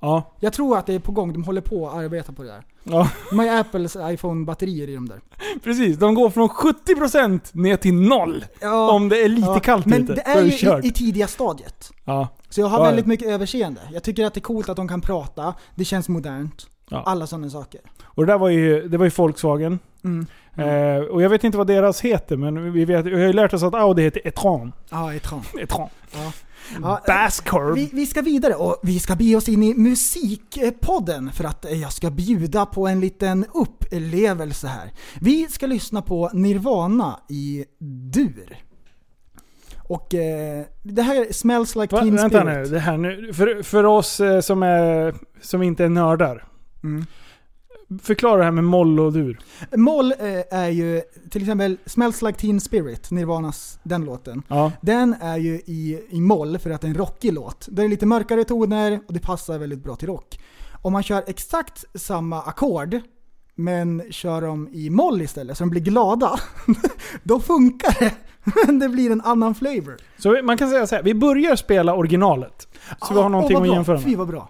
Ja. Jag tror att det är på gång, de håller på att arbeta på det där. ja. De har ju Apples iPhone-batterier i de där. Precis, de går från 70% ner till noll. Ja, Om det är lite ja, kallt Men ute. det Då är ju kört. i, i tidiga stadiet. Ja. Så jag har Ja, ja. väldigt mycket överseende. Jag tycker att det är coolt att de kan prata, det känns modernt. Ja. Alla sådana saker. Och det där var ju, det var ju Volkswagen. Mm. Eh, och jag vet inte vad deras heter, men vi, vet, vi har ju lärt oss att Audi heter e-tron. Ja, etran. e-tron. Ja. Ja, Bass curve. vi, vi ska vidare och vi ska bege oss in i musikpodden för att eh, jag ska bjuda på en liten upplevelse här. Vi ska lyssna på Nirvana i dur. Och eh, det här är Smells Like Va, Teen vänta Spirit. nu, det här nu. För, för oss eh, som, är, som inte är nördar. Mm. Förklara det här med moll och dur. Moll eh, är ju till exempel Smells Like Teen Spirit, Nirvanas, den låten. Ja. Den är ju i, i moll för att det är en rockig låt. Det är lite mörkare toner och det passar väldigt bra till rock. Om man kör exakt samma ackord men kör dem i moll istället så de blir glada, då funkar det. Men det blir en annan flavor. Så man kan säga så här, vi börjar spela originalet. Så vi har Ah, någonting att jämföra Fy med. vad bra.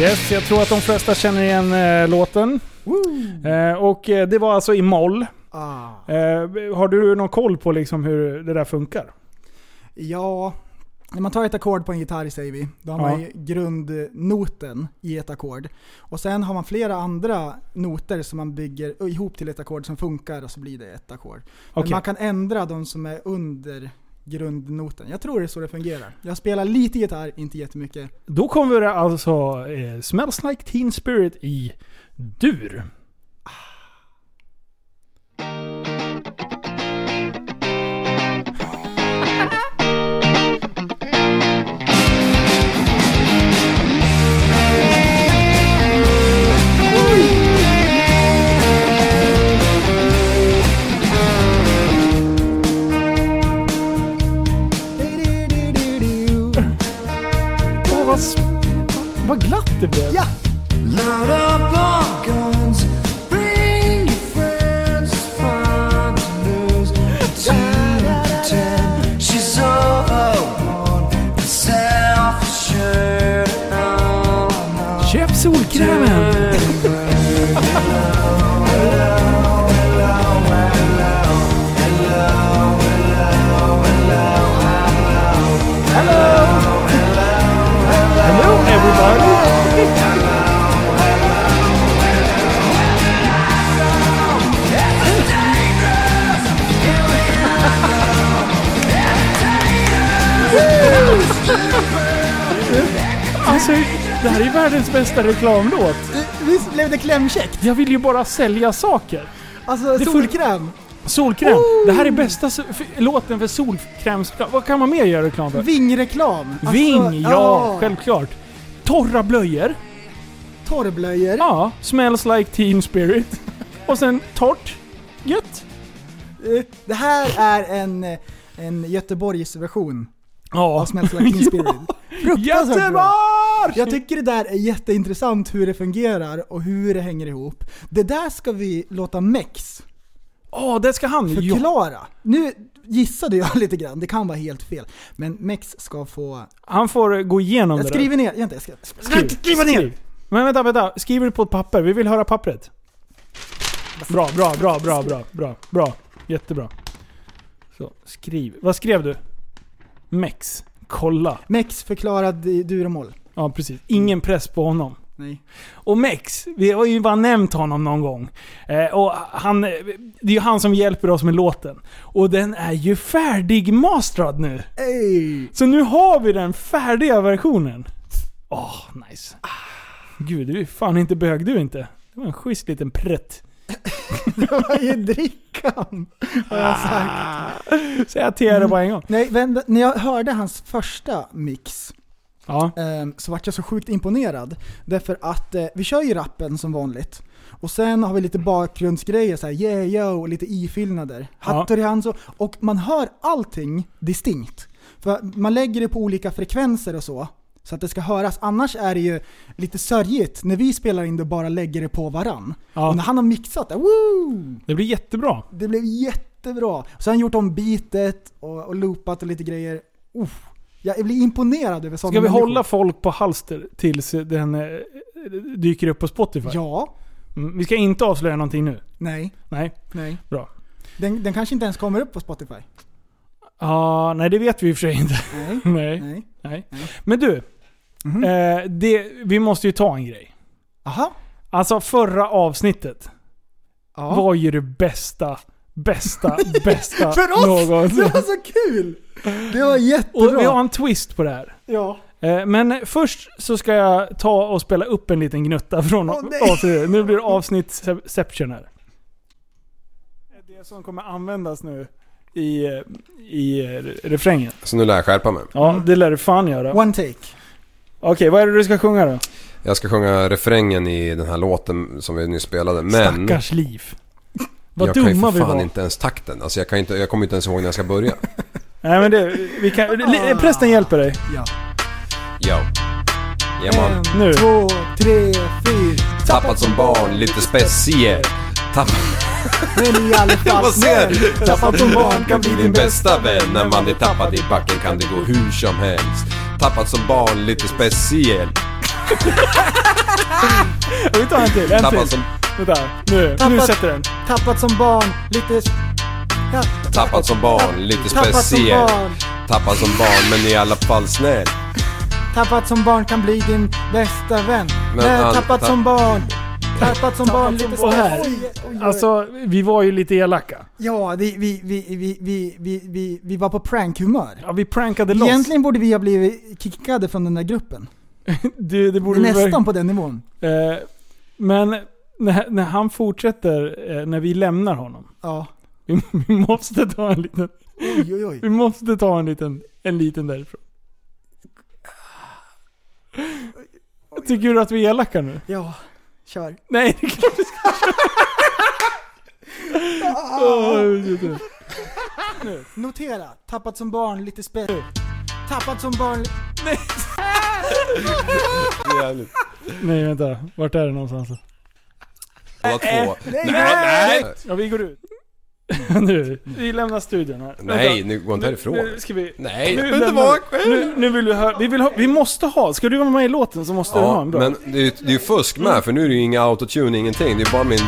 Yes, jag tror att de flesta känner igen eh, låten. Eh, och eh, det var alltså i moll. Ah. Eh, har du någon koll på liksom hur det där funkar? Ja, när man tar ett ackord på en gitarr säger vi, då har Ja. man grundnoten i ett ackord. Och sen har man flera andra noter som man bygger ihop till ett ackord som funkar och så blir det ett ackord. Men Okej. man kan ändra de som är under grundnoten. Jag tror det är så det fungerar. Jag spelar lite gitarr, inte jättemycket. Då kommer det alltså eh, Smells Like Teen Spirit i dur. Vad glatt det blev. Ja! Alltså, det här är världens bästa reklamlåt. Visst blev det klämkäckt? Jag vill ju bara sälja saker. Alltså Det solkräm, Solkräm. Det här är bästa so- låten för solkrämsreklam. Vad kan man mer göra reklam för? vingreklam. Alltså, Ving, ja, självklart. Torra blöjor. Torrblöjor. Ja, smells like teen spirit. Och sen torrt. Gött. Eh, Det här är en, eh, en Göteborgsversion Ja. av Smells Like Teen Spirit. Fruktansvärt bra. Jag tycker det där är jätteintressant hur det fungerar och hur det hänger ihop. Det där ska vi låta Mex Åh, det ska han ja. förklara. Nu gissade jag lite grann, det kan vara helt fel. Men Mex ska få... Han får gå igenom Jag det skriver ner, vänta jag ska Skriv. skriva ner! Skriv. Men vänta, vänta. Skriver du på ett papper? Vi vill höra pappret. Bra, bra, bra, bra, bra, bra, bra. Jättebra. Så, skriv. Vad skrev du? Mex. Kolla. Mex förklarad i dur och moll. Ja, precis. Ingen press på honom. Nej. Och Mex, vi har ju bara nämnt honom någon gång. Eh, och han, det är ju han som hjälper oss med låten. Och den är ju färdigmastrad nu. Ey. Så nu har vi den färdiga versionen. Åh, nice. Gud, du är fan inte bög du inte. Det var en schysst liten prätt. Det var ju drickan, har jag sagt. Säg till er det bara en gång. Nej, vänta, när jag hörde hans första mix Ja. ehm, så vart jag så sjukt imponerad. Därför att eh, vi kör ju rappen som vanligt. Och sen har vi lite bakgrundsgrejer, så här, yeah yo, och lite ifyllnader. Ja. Hattori Hanzo. Och man hör allting distinkt. För man lägger det på olika frekvenser och så. Så att det ska höras. Annars är det ju lite sörjigt när vi spelar in det och bara lägger det på varann. Ja. Och när han har mixat det, woo! Det blir jättebra. Det blev jättebra. Så har han gjort om beatet och, och loopat och lite grejer. Uff. Jag blir imponerad över sådana Ska vi människor. hålla folk på halster tills den eh, dyker upp på Spotify? Ja. Mm, Vi ska inte avslöja någonting nu. Nej. Nej. Nej. Bra. Den, den kanske inte ens kommer upp på Spotify. Ja, nej det vet vi i och för sig inte. Nej. nej. Nej. nej. Men du. Mhm. Eh, det, vi måste ju ta en grej. Aha. Alltså förra avsnittet Ja. var ju det bästa, bästa, bästa För oss! någonsin. Det var så kul! Det var Och jättebra. vi har en twist på det här. Ja. Eh, Men först så ska jag ta och spela upp en liten gnutta från nej. avsnittet. Nu blir det avsnittsception här. Det som kommer användas nu i, eh, i eh, refrängen. Så nu lär jag skärpa mig. Ja, det lär du fan göra. One take. Okej, vad är det du ska sjunga då? Jag ska sjunga refrängen i den här låten som vi nyss spelade. Men Stackars liv. Vad jag kan ju dumma för vi fan var. inte ens takten. Alltså jag, kan inte, jag kommer inte ens ihåg när jag ska börja. Nej men det, vi kan, li- prästen hjälper dig. Ja. Jo. Ja man. En, Nu. två, tre, fyra. Tappat som barn, lite speciell. Tapp... Men i alla fall snäll. du? Tappat som barn kan bli din bästa vän. När man är tappad i backen kan det gå hur som helst. Tappat som barn, lite speciell. Vi tar en till, en Tappat till. som, Vänta, nu, nu Tappat- sätter den. Tappat som barn, lite... Ja. tappat som barn, lite Tappat som speciell. barn. Tappat som barn, men i alla fall snäll. Tappat som barn kan bli din bästa vän. Men Men, han- tappat ta- som barn. Tappat som barn, lite Och här. Alltså, vi var ju lite elaka. Ja, vi, vi, vi, vi, vi, vi, vi, vi var på prankhumör. Ja, vi prankade loss. Egentligen borde vi ha blivit kickade från den där gruppen. det, det borde vi Nästan på den nivån. Eh, men när, när han fortsätter, eh, när vi lämnar honom. Ja. Vi, vi måste ta en liten... Oj, oj, oj. Vi måste ta en liten, en liten därifrån. Tycker du att vi är elaka nu? Ja, kör. Nej, det är klart vi ska köra. Nu, notera. Tappat som barn, lite spett. Tappat som barn... Nej. Nej, vänta. Vart är det någonstans? Båda två. nej, Nej, nej! Ja, vi går ut. Nu, vi lämnar studion här. Nej, Vänta. nu gå inte härifrån. Nu ska vi... Nej, nu jag vill inte vara själv. Nu, nu vill vi höra, vi vill ha, vi måste ha, ska du vara med i låten så måste du ha Ja, en bra. men det är ju det är ju fusk med för nu är det ju inga autotune, ingenting. Det är bara min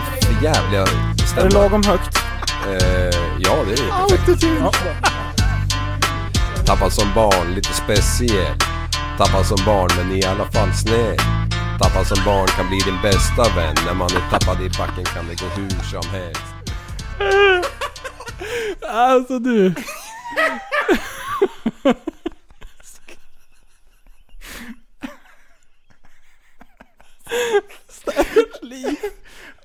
jävliga stämma. är det lagom högt? Eh, ja, det är det perfekt. Ja. Tappad som barn, lite speciell. Tappad som barn, men i alla fall snäll. Tappad som barn kan bli din bästa vän. När man är tappad i backen kan det gå hur som helst. Alltså du.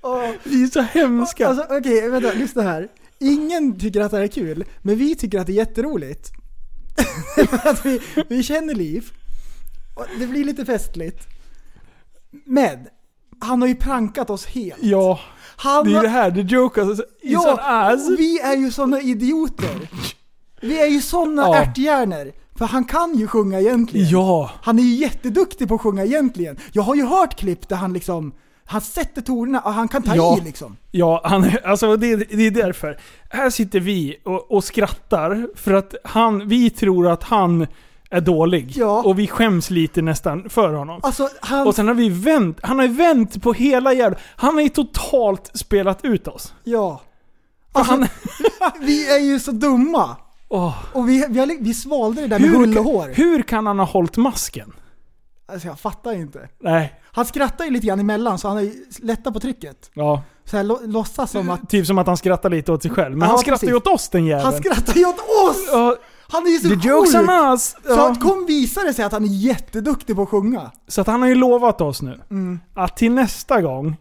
Åh. Vi är så hemska. Alltså okej, vänta, lyssna här. Ingen tycker att det här är kul, men vi tycker att det är jätteroligt. att vi, vi känner Liv, och det blir lite festligt. Men, han har ju prankat oss helt. ja, Han det är har- det här. The joke is Ja, an ass. vi är ju såna idioter. Vi är ju såna Ja. ärthjärnor. För han kan ju sjunga egentligen. Ja. Han är ju jätteduktig på att sjunga egentligen. Jag har ju hört klipp där han liksom, han sätter tonerna och han kan ta Ja. i liksom. Ja, han, alltså det, det är därför. Här sitter vi och, och skrattar för att han, vi tror att han är dålig. Ja. Och vi skäms lite nästan för honom. Alltså han, Och sen har vi vänt, han har ju vänt på hela jävla... Han har ju totalt spelat ut oss. ja. Alltså, han, vi är ju så dumma. Åh, Och vi, vi, har, vi svalde det där med hur, hull och hår. hur kan han ha hållit masken? Alltså jag fattar inte. Nej, Han skrattar ju lite grann emellan så han ju lättat på trycket. ja. Så här, lå, låtsas som att... Typ som att han skrattar lite åt sig själv. Men Ja, han skrattar precis. ju åt oss den jäveln. Han skrattar ju åt oss! Ja, Han är ju så the jokes sjuk! on us! Så Ja. att kom visa det sig att han är jätteduktig på att sjunga. Så att han har ju lovat oss nu Mm. att till nästa gång,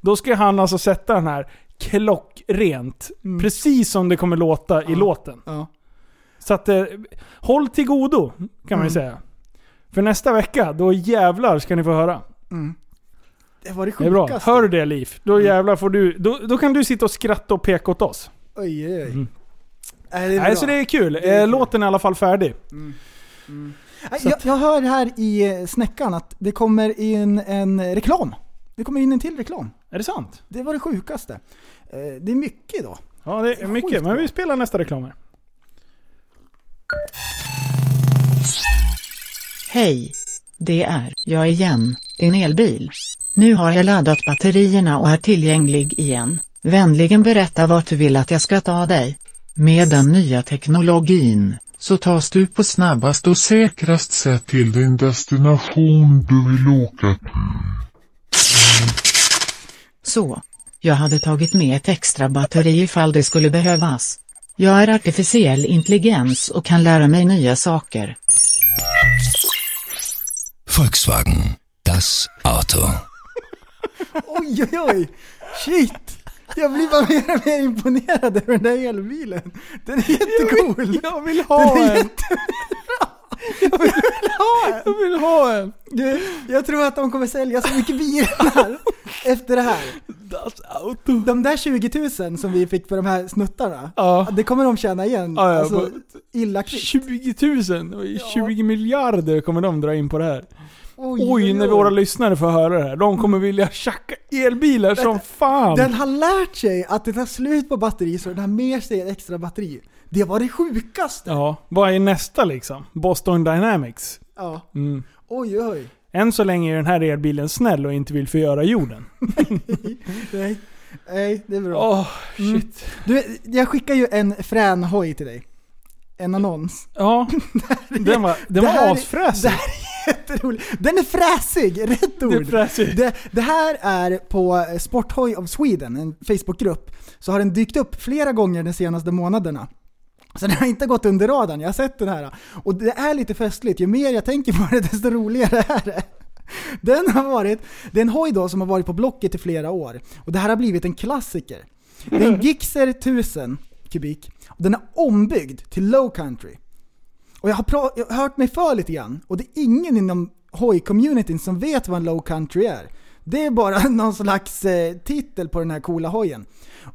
då ska han alltså sätta den här klockrent. Mm. Precis som det kommer låta i låten. Ja. Så att eh, håll till godo, kan man ju Mm. säga. För nästa vecka, då jävlar ska ni få höra. Mm. Det var det Det är bra. sjukaste. Hör du det Liv? Då Mm. jävlar får du... Då, då kan du sitta och skratta och peka åt oss. Oj, oj, oj. Nej, det är Nej, så det är kul. Det är Eh, kul. Låten är i alla fall färdig. Mm. Mm. Jag, jag hör här i eh, snäckan att det kommer in en reklam. Det kommer in en till reklam. Är det sant? Det var det sjukaste. Eh, Det är mycket då. Ja, det är mycket. Men vi spelar nästa reklam här. Hej! Det är jag igen, din elbil. Nu har jag laddat batterierna och är tillgänglig igen. Vänligen berätta vart du vill att jag ska ta dig. Med den nya teknologin så tas du på snabbast och säkrast sätt till din destination du vill åka till. Så. Jag hade tagit med ett extra batteri ifall det skulle behövas. Jag är artificiell intelligens och kan lära mig nya saker. Volkswagen. Das Auto. Oj, oj, oj! Shit! Jag blir bara mer och mer imponerad över den där elbilen. Den är jättecool. Jag vill ha Den är en! jättebra. Jag vill ha en! Jag vill ha en! Du, jag tror att de kommer sälja så mycket bilar efter det här. Das Auto. De där 20 000 som vi fick för de här snuttarna, Ja. det kommer de tjäna igen. Ja, ja, alltså, illa kvickt. 20 000! och 20 miljarder kommer de dra in på det här. Oj, Oj, när våra lyssnare får höra det här. De kommer vilja tjacka elbilar som fan! Den har lärt sig att det tar slut på batteri så den har med sig ett extra batteri. Det var det sjukaste. Ja, vad är nästa liksom? Boston Dynamics. Ja. Mm. Oj, oj. Än så länge är den här elbilen snäll och inte vill förgöra jorden. Nej, nej det är bra. Mm. shit. Du, jag skickar ju en frän hoj till dig. En annons. Ja, den var, den här var asfräsig. Här är jätteroligt. Den är fräsig, rätt ord. Det. Det, det här är på Sporthoj of Sweden, en Facebookgrupp, så har den dykt upp flera gånger de senaste månaderna. Så den har inte gått under radarn, jag har sett den här. Och det är lite festligt, ju mer jag tänker på det desto roligare är det. Den har varit, det är en hoj då som har varit på Blocket i flera år. Och det här har blivit en klassiker. Det är en Gixxer 1000 kubik. Den är ombyggd till low country. Och jag har, jag har hört mig för lite grann, och det är ingen inom hoj-communityn som vet vad en low country är. Det är bara någon slags eh, titel på den här coola hojen.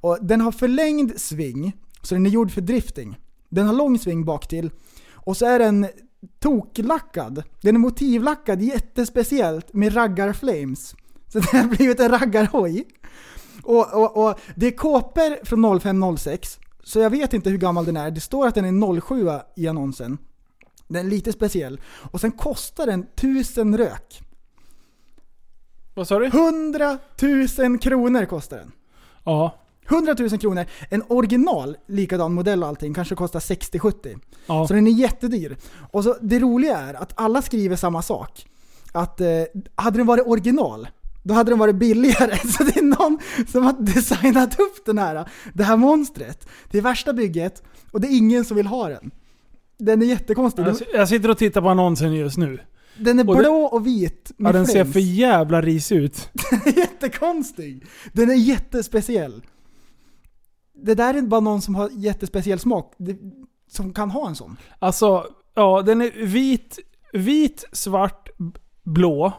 Och den har förlängd sving, så den är gjord för drifting. Den har lång sving bak till och så är den toklackad. Den är motivlackad jättespeciellt med raggarflames. Så det har blivit en raggarhoj. Och, och, och det är kåpor från 0506, så jag vet inte hur gammal den är. Det står att den är 07 i annonsen. Den är lite speciell. Och sen kostar den 1000 rök. Vad sa du? 100 000 kronor kostar den. Ja. 100 000 kronor. En original, likadan modell och allting, kanske kostar 60-70. Ja. Så den är jättedyr. Och så, det roliga är att alla skriver samma sak. Att eh, hade den varit original, då hade den varit billigare. Så det är någon som har designat upp den här, det här monstret. Det är värsta bygget och det är ingen som vill ha den. Den är jättekonstig. Jag, jag sitter och tittar på annonsen just nu. Den är och det- blå och vit med Ja, den ser för jävla risig ut. Den är jättekonstig. Den är jättespeciell. Det där är bara någon som har jättespeciell smak, det, som kan ha en sån. Alltså, ja den är vit, vit, svart, blå.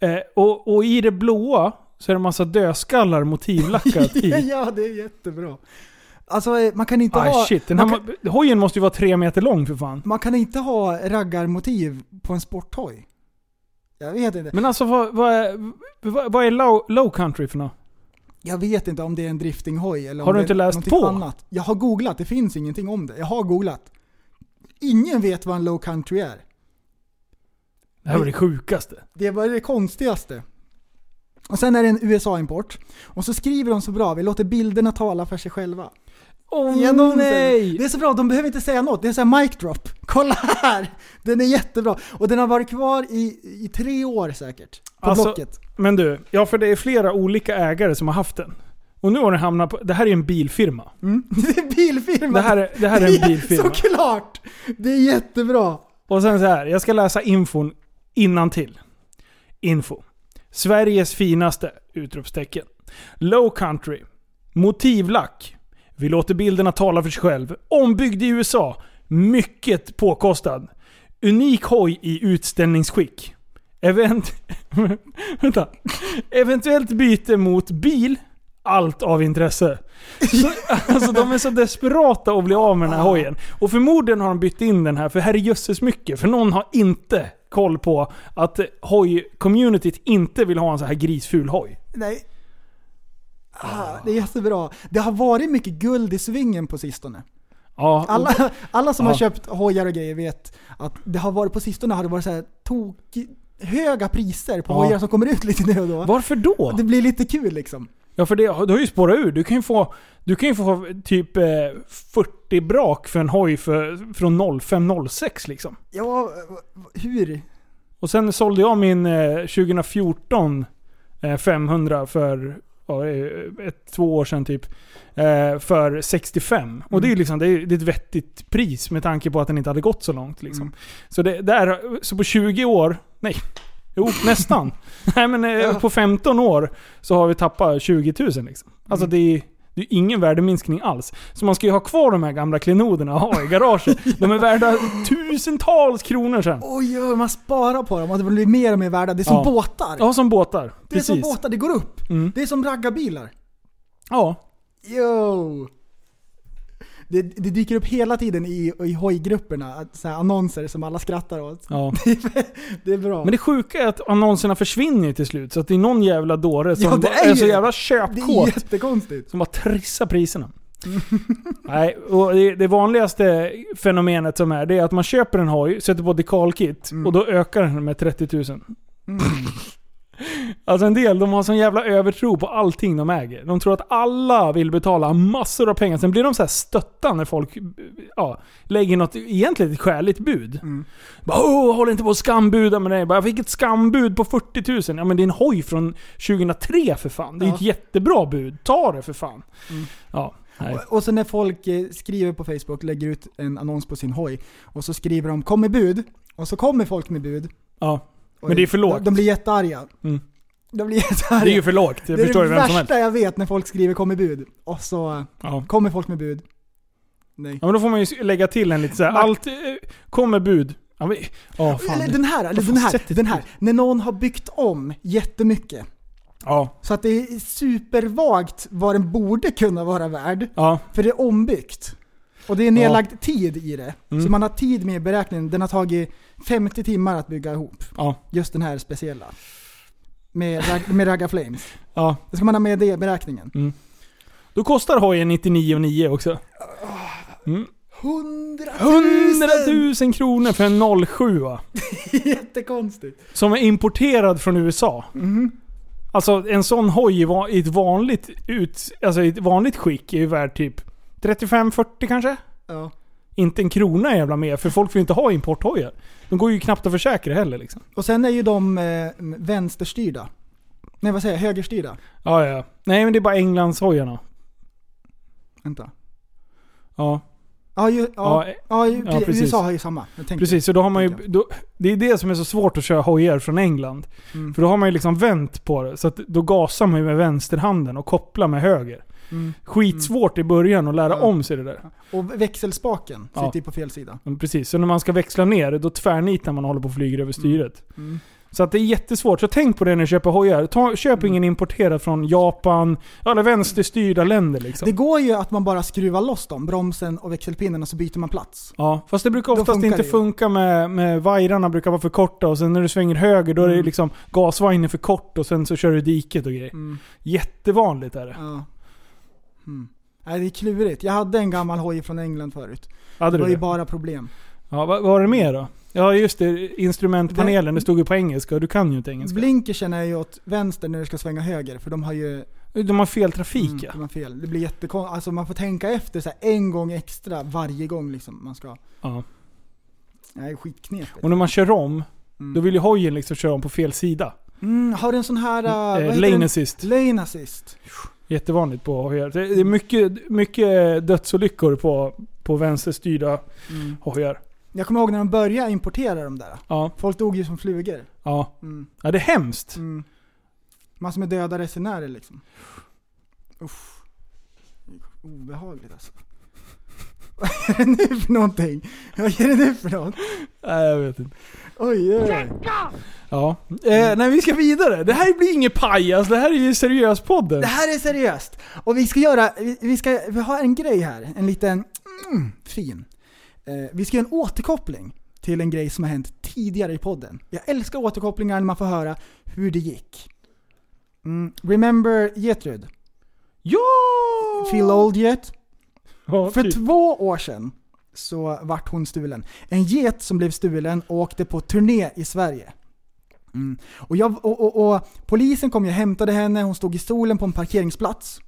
Eh, och, och i det blåa så är det en massa dödskallar motivlackat i. ja, det är jättebra. Alltså eh, man kan inte Aj ha... shit, den här kan, hojen måste ju vara tre meter lång för fan. man kan inte ha raggarmotiv på en sporthoj. Jag vet inte. Men alltså vad, vad, är, vad, vad är low, low country för något? Jag vet inte om det är en driftinghoj eller Har du inte läst på? annat. Jag har googlat, det finns ingenting om det. Jag har googlat. Ingen vet vad en low country är. Det här var det sjukaste. Det var det konstigaste. Och sen är det en USA-import. Och så skriver de så bra, vi låter bilderna tala för sig själva. Åh I annonsen. nej! Det är så bra, de behöver inte säga något. Det är så här mic drop. Kolla här! Den är jättebra. Och den har varit kvar i, i tre år säkert. På Alltså, Blocket. Men du, ja för det är flera olika ägare som har haft den. Och nu har den hamnat på... Det här är en bilfirma. Mm. Det är bilfirma. Det här är, det här är en bilfirma. Såklart! Det är jättebra. Och sen så här, jag ska läsa infon innan till. Info. Sveriges finaste! Utropstecken. Low country. Motivlack. Vi låter bilderna tala för sig själv. Ombyggd i USA. Mycket påkostad. Unik hoj i utställningsskick. Event... Vänta. Eventuellt byte mot bil. allt av intresse. Så, alltså de är så desperata att bli av med den här hojen. Och förmodligen har de bytt in den här för herrejösses mycket. För någon har inte koll på att hoj-communityt inte vill ha en så här grisful hoj. Nej. Ah, det är jättebra. Det har varit mycket guld i svingen på sistone. Ja, Alla, alla som Ja. har köpt hojar och grejer vet att det har varit på sistone har det varit så här tok höga priser på Ja. hojar som kommer ut lite nu och då. Varför då? Det blir lite kul liksom. Ja för det, det har ju spårat ur. Du kan ju få, du kan ju få typ eh, 40 brak för en hoj för, från 0506 liksom. Ja, hur? Och sen sålde jag min eh, 2014 eh, 500 för ja, eh, ett, två år sedan typ. Eh, för 65. Och det är ju liksom, det är, det är ett vettigt pris med tanke på att den inte hade gått så långt. Liksom. Så, det, där, så på 20 år, nej, jo nästan. nej men eh, på 15 år så har vi tappat 20 000 liksom. Alltså det är det är ingen värdeminskning alls. Så man ska ju ha kvar de här gamla klenoderna och ha i garaget. De är värda tusentals kronor sen. Oj, oj, man sparar på dem och det blir mer och mer värda. Det är som Ja. båtar. Ja, som båtar. det är som båtar, det går upp. Mm. Det är som raggarbilar. Ja. Yo! Det, det dyker upp hela tiden i, i hojgrupperna, så annonser som alla skrattar åt. Ja. Det är bra. Men det sjuka är att annonserna försvinner till slut. Så att det är någon jävla dåre som Ja, det är är, så jävla det är köpkåt. jättekonstigt. Som bara trissar priserna. Nej, och det, det vanligaste fenomenet som är, det är att man köper en hoj, sätter på dekalkit och då ökar den med 30 000. Alltså en del, de har sån jävla övertro på allting de äger. De tror att alla vill betala massor av pengar. Sen blir de så här stötta när folk ja, lägger något egentligen ett skäligt bud. Bara, Åh, håll inte på att skambuda med. Bara, Jag fick ett skambud på 40 000. Ja men det är en hoj från 2003 för fan. Det är Ja. ett jättebra bud. Ta det för fan. Ja, nej. Och, och så när folk eh, skriver på Facebook, lägger ut en annons på sin hoj, och så skriver de 'Kom med bud' och så kommer folk med bud. Ja. Men det är för lågt. De, de blir jättearga. Mm. De blir jättearga. Det är ju för lågt. Det, Det är det värsta jag vet när folk skriver 'Kom med bud' och så eh, Ja. kommer folk med bud. Nej. ja men då får man ju lägga till en lite såhär, allt eh, kommer bud. Ja, men, ja, fan. Eller den här, eller den här, den här. När någon har byggt om jättemycket. Ja. Så att det är supervagt vad den borde kunna vara värd. Ja. För det är ombyggt. Och det är nedlagd tid i det. Mm. Så man har tid med i beräkningen. Den har tagit 50 timmar att bygga ihop. Ja. Just den här speciella. Med, rag, med Ragga Flames. Ja. Då ska man ha med det i beräkningen. Mm. Då kostar hojen 99,9 också. Mm. 100 100 000 kronor för en 07 va? Jättekonstigt. Som är importerad från USA. Mhm. Alltså en sån hoj i ett vanligt, ut, alltså ett vanligt skick är ju värd typ 35-40 kanske? Ja. Inte en krona jävla mer, för folk vill inte ha importhojar. De går ju knappt att försäkra heller liksom. Och sen är ju de eh, vänsterstyrda. Nej vad säger jag? Högerstyrda. Ja, ja. Nej men det är bara Englandshojarna. Vänta. Ja. Ja, ju, ja, Ja, ja, ju, ja, precis. USA har ju samma. Precis, så då har man ju... Då, det är det som är så svårt att köra hojar från England. Mm. För då har man ju liksom vänt på det. Så att då gasar man ju med vänsterhanden och kopplar med höger. Mm. Skitsvårt i början att lära om sig det där. Och växelspaken sitter ju på fel sida. Men Precis, så när man ska växla ner, då tvärnitar man och håller på och flyger över styret. Mm. Så att det är jättesvårt. Så tänk på det när du köper hojar. Ta, köp Mm. ingen importerad från Japan, eller vänsterstyrda länder liksom. Det går ju att man bara skruvar loss dem, bromsen och växelpinnen och så byter man plats. Ja, fast det brukar oftast inte det funka med, med vajrarna brukar vara för korta och sen när du svänger höger då är det Mm. liksom gasvagnen för kort och sen så kör du diket och grejer. Mm. Jättevanligt är det. Ja. Mm. Nej, det är klurigt. Jag hade en gammal hoj från England förut. Hade det du var ju bara problem. Ja, vad var det mer då? Ja just det, instrumentpanelen, det stod ju på engelska och du kan ju inte engelska. Blinkersen är ju åt vänster när du ska svänga höger, för de har ju... De har fel trafik Mm, ja. de har fel. Det blir jättekonstigt. Alltså man får tänka efter så en gång extra varje gång liksom man ska... ja. Nej, skitknepigt. Och när man kör om, Mm. då vill ju hojen liksom köra om på fel sida. Mm, har du en sån här... Uh, Eh, heter lane assist. Lane assist. Jättevanligt på hojar. Det är mycket, mycket dödsolyckor på, på vänsterstyrda Mm. hojar. Jag kommer ihåg när de började importera de där. Ja, Folk dog ju som flugor. ja. Mm. Ja det är hemskt. Mm. Massor med döda resenärer liksom. Uff. Obehagligt alltså. Vad är det nu för någonting? Vad är det nu för något? Nej jag vet inte. Oj, oj. Ja. Eh, nej, vi ska vidare. Det här blir inget pajas, det här är ju seriös podden. Det här är seriöst. Och vi ska göra, vi, vi ska, vi har en grej här, en liten, mm, fin. Eh, vi ska göra en återkoppling till en grej som har hänt tidigare i podden. Jag älskar återkopplingar när man får höra hur det gick. Mm, remember Getrud? Ja! Feel old yet? Ja, För typ. två år sedan så vart hon stulen. En get som blev stulen och åkte på turné i Sverige. Mm. Och, jag, och, och, och polisen kom ju och hämtade henne, hon stod i solen på en parkeringsplats.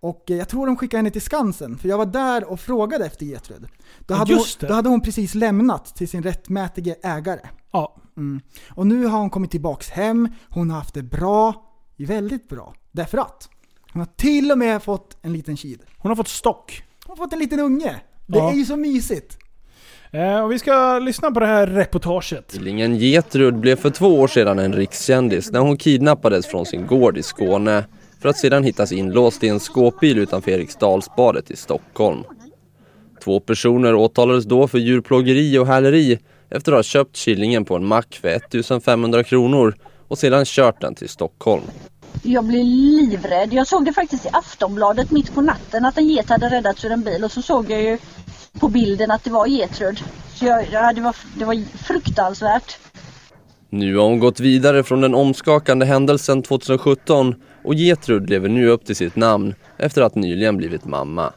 Och jag tror de skickade henne till Skansen, för jag var där och frågade efter Getrud. Då, hade hon, då hade hon precis lämnat till sin rättmätige ägare. Ja. Mm. Och nu har hon kommit tillbaks hem, hon har haft det bra, väldigt bra. Därför att hon har till och med fått en liten kid. Hon har fått stock. Hon har fått en liten unge. Det Ja. är ju så mysigt. Eh, och vi ska lyssna på det här reportaget. Tvillingen Getrud blev för två år sedan en rikskändis när hon kidnappades från sin gård i Skåne för att sedan hittas inlåst i en skåpbil utanför Eriksdalsbadet i Stockholm. Två personer åtalades då för djurplågeri och häleri efter att ha köpt killingen på en mack för 1500 kronor och sedan kört den till Stockholm. Jag blev livrädd. Jag såg det faktiskt i Aftonbladet mitt på natten att en get hade räddats ur en bil och så såg jag ju på bilden att det var Getrud. Så jag, ja, det, var, det var fruktansvärt. Nu har hon gått vidare från den omskakande händelsen 2017 och Getrud lever nu upp till sitt namn efter att nyligen blivit mamma.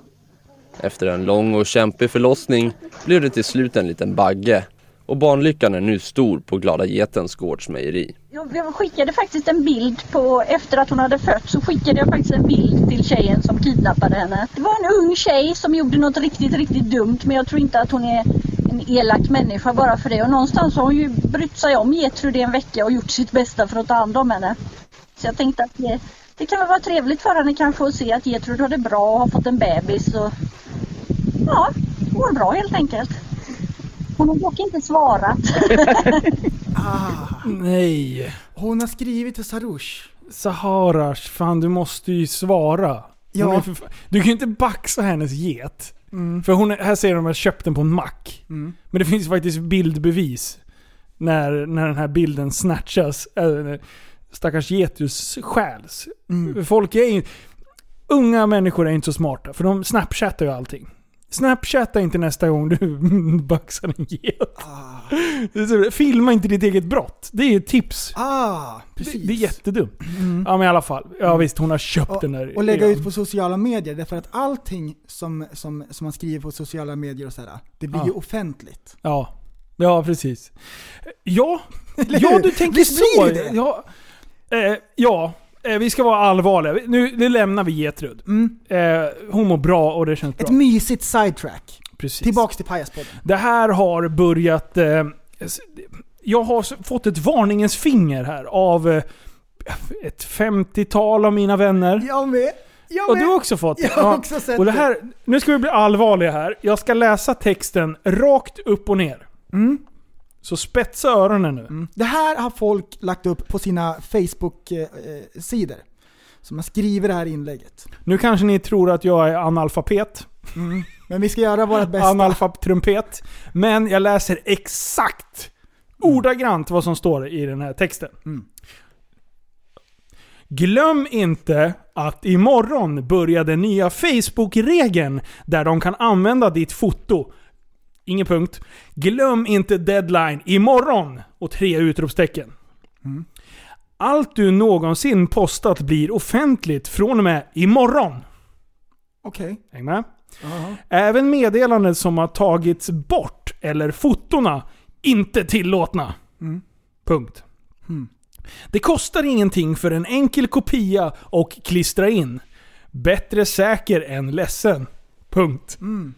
Efter en lång och kämpig förlossning blev det till slut en liten bagge och barnlyckan är nu stor på Glada Getens gårdsmejeri. Jag, skickade faktiskt en bild på, efter att hon hade fött så skickade jag faktiskt en bild till tjejen som kidnappade henne. Det var en ung tjej som gjorde något riktigt, riktigt dumt men jag tror inte att hon är en elak människa bara för det. Och någonstans har hon ju brytt sig om Gertrud i en vecka och gjort sitt bästa för att ta hand om henne. Så jag tänkte att det, det kan väl vara trevligt för henne kanske att se att Gertrud har det bra och har fått en bebis. Och, ja, mår bra helt enkelt. Hon har dock inte svarat. Nej. Hon har skrivit till Sarush. Saharash, fan du måste ju svara. Ja. för Du kan ju inte baxa hennes get. Mm. För hon, är- här säger de att har köpt den på en mack. Mm. Men det finns faktiskt bildbevis. När, när den här bilden snatchas. Äh, stackars getus stjäls. Mm. Folk är ju... Unga människor är inte så smarta, för de snapchattar ju allting. Snapchatta inte nästa gång du baxar en get. Det så- Filma inte ditt eget brott. Det är ett tips. Ah, Det, precis. det är jättedumt. Ja men i alla fall. Ja visst, hon har köpt Och, den där. och lägga ja. ut på sociala medier, därför att allting som, som, som man skriver på sociala medier och sådär, det blir Ja. ju offentligt. Ja. Ja, precis. Ja, ja du tänker Visst så. blir det? Ja, eh, ja. Eh, vi ska vara allvarliga. Nu, nu lämnar vi Getrud. Mm. Eh, hon mår bra och det känns bra. Ett mysigt sidetrack. Precis. Tillbaks till Pajaspodden. Det här har börjat... Eh, jag har fått ett varningens finger här av eh, ett 50-tal av mina vänner. Jag med. Jag Och med. du har också fått det? Jag har Ja. också sett och det här, Nu ska vi bli allvarliga här. Jag ska läsa texten rakt upp och ner. Mm. Så spetsa öronen nu. Det här har folk lagt upp på sina Facebook-sidor. Så man skriver det här inlägget. Nu kanske ni tror att jag är analfabet. Mm. Men vi ska göra vårt bästa. Analfabetrumpet. Men jag läser exakt, ordagrant vad som står i den här texten. Mm. Glöm inte att imorgon börjar den nya Facebook-regeln där de kan använda ditt foto. Ingen punkt. Glöm inte deadline imorgon! Och tre utropstecken. Mm. Allt du någonsin postat blir offentligt från och med imorgon. Okej. Häng med? Jaha. Även meddelanden som har tagits bort eller fotona inte tillåtna. Mm. Punkt. Hmm. Det kostar ingenting för en enkel kopia och klistra in. Bättre säker än ledsen. Punkt. Mm.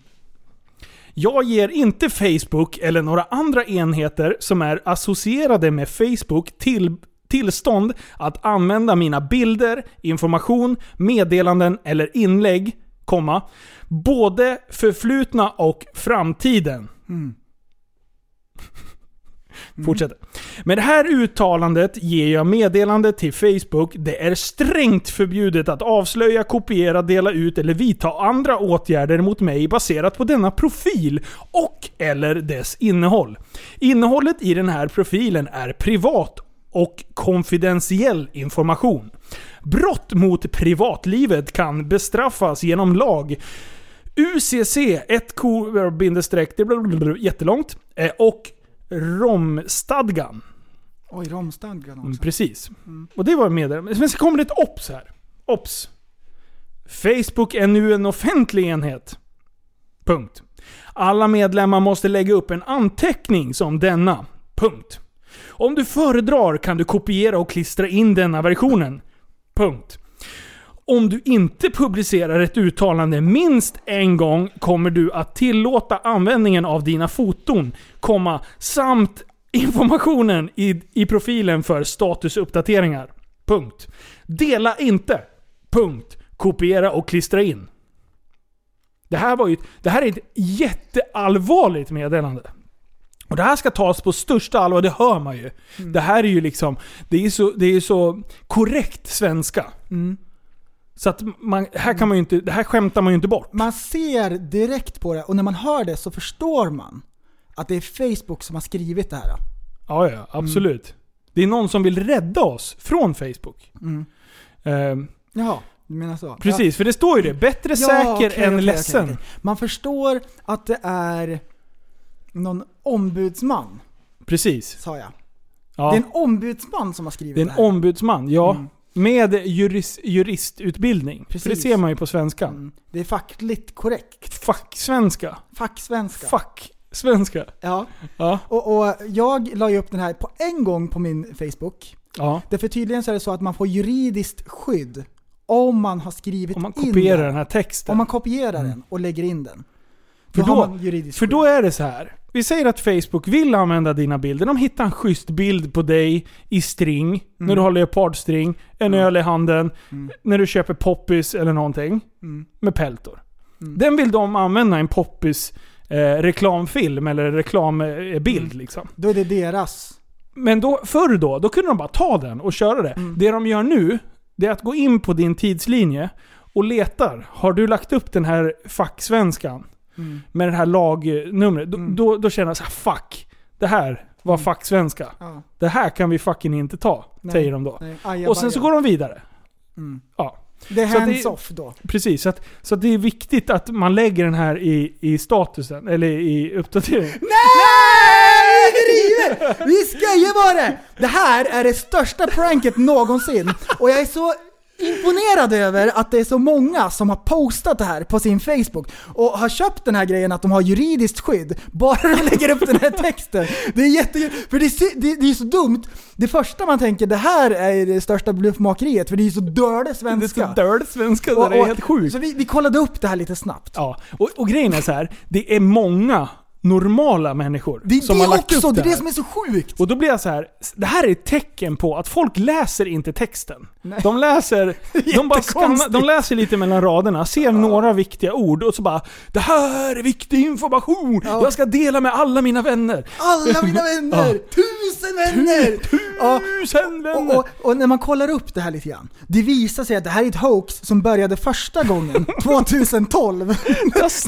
Jag ger inte Facebook eller några andra enheter som är associerade med Facebook till tillstånd att använda mina bilder, information, meddelanden eller inlägg, komma, både förflutna och framtiden. Mm. Mm. Fortsätter. Med det här uttalandet ger jag meddelande till Facebook. Det är strängt förbjudet att avslöja, kopiera, dela ut eller vidta andra åtgärder mot mig baserat på denna profil och eller dess innehåll. Innehållet i den här profilen är privat och konfidentiell information. Brott mot privatlivet kan bestraffas genom lag UCC 1 ko bindestreck, jättelångt. Eh, och Romstadgan. Oj, Romstadgan Mm, också. Precis. Och det var med Men så kommer det ett OBS här. OBS. Facebook är nu en offentlig enhet. Punkt. Alla medlemmar måste lägga upp en anteckning som denna. Punkt. Om du föredrar kan du kopiera och klistra in denna versionen. Punkt. Om du inte publicerar ett uttalande minst en gång kommer du att tillåta användningen av dina foton, komma, samt informationen i, i profilen för statusuppdateringar. Punkt. Dela inte. Punkt. Kopiera och klistra in. Det här, var ju, det här är ett jätteallvarligt meddelande. Och det här ska tas på största allvar, det hör man ju. Det här är ju liksom, det är så, det är så korrekt svenska. Mm. Så att man, här kan man ju inte, det här skämtar man ju inte bort. Man ser direkt på det och när man hör det så förstår man att det är Facebook som har skrivit det här. Ja, ja, absolut. Det är någon som vill rädda oss från Facebook. Mm. Ehm, Jaha, du menar så? precis, för det står ju det. Bättre säker okej, än okej, ledsen. okej. Man förstår att det är någon ombudsman, Precis. sa jag. Ja. Det är en ombudsman som har skrivit Det är det en här. ombudsman, ja. Mm. Med juris, juristutbildning. För det Precis. ser man ju på svenska. Mm. Det är fackligt korrekt. Facksvenska. Facksvenska. Facksvenska. Ja. Ja. Och, och jag la ju upp den här på en gång på min Facebook. Ja. Därför tydligen så är det så att man får juridiskt skydd om man har skrivit Om man in kopierar den. den här texten. Om man kopierar den och lägger in den. För Då, då, för då är det så här. Vi säger att Facebook vill använda dina bilder. De hittar en schysst bild på dig i string. När du har leopardstring, en öl i handen, när du köper poppis eller någonting. Mm. Med peltor. Den vill de använda i en poppis eh, reklamfilm eller reklambild liksom. Då är det deras. Men då, förr då, då kunde de bara ta den och köra det. Det de gör nu, det är att gå in på din tidslinje och letar. Har du lagt upp den här facksvenskan Mm. med det här lagnumret? Då, då, då känner jag så här, fuck. Det här var facksvenska. Ja. Det här kan vi fucking inte ta, Nej, säger de då. aja, och sen så går de vidare. Mm. Ja. Det är Så att hands off då. Precis, så, att, så att det är viktigt att man lägger den här i, i statusen, eller i uppdateringen. Nej! River! Vi skojar bara! Det här är det största pranket någonsin. Och jag är så imponerad över att det är så många som har postat det här på sin Facebook och har köpt den här grejen att de har juridiskt skydd bara de lägger upp den här texten. Det är jättekul, för det är, det, det är så dumt. Det första man tänker, det här är det största bluffmakeriet för det är så dålig svenska. Det är så dålig svenska så Och- det är och- helt sjukt. Så vi, vi kollade upp det här lite snabbt. Ja, och, och grejen är så här. det är många normala människor Det är som det har lagt också, upp det det är det som är så sjukt. Och då blir jag så här. det här är ett tecken på att folk läser inte texten. De läser, de, bara skannar, de läser lite mellan raderna, ser några viktiga ord och så bara Det här är viktig information! Ja. Jag ska dela med alla mina vänner! Alla mina vänner! Tusen vänner! Ja, Tusen vänner! och, och, och när man kollar upp det här lite grann. Det visar sig att det här är ett hoax som började första gången, 2012. Den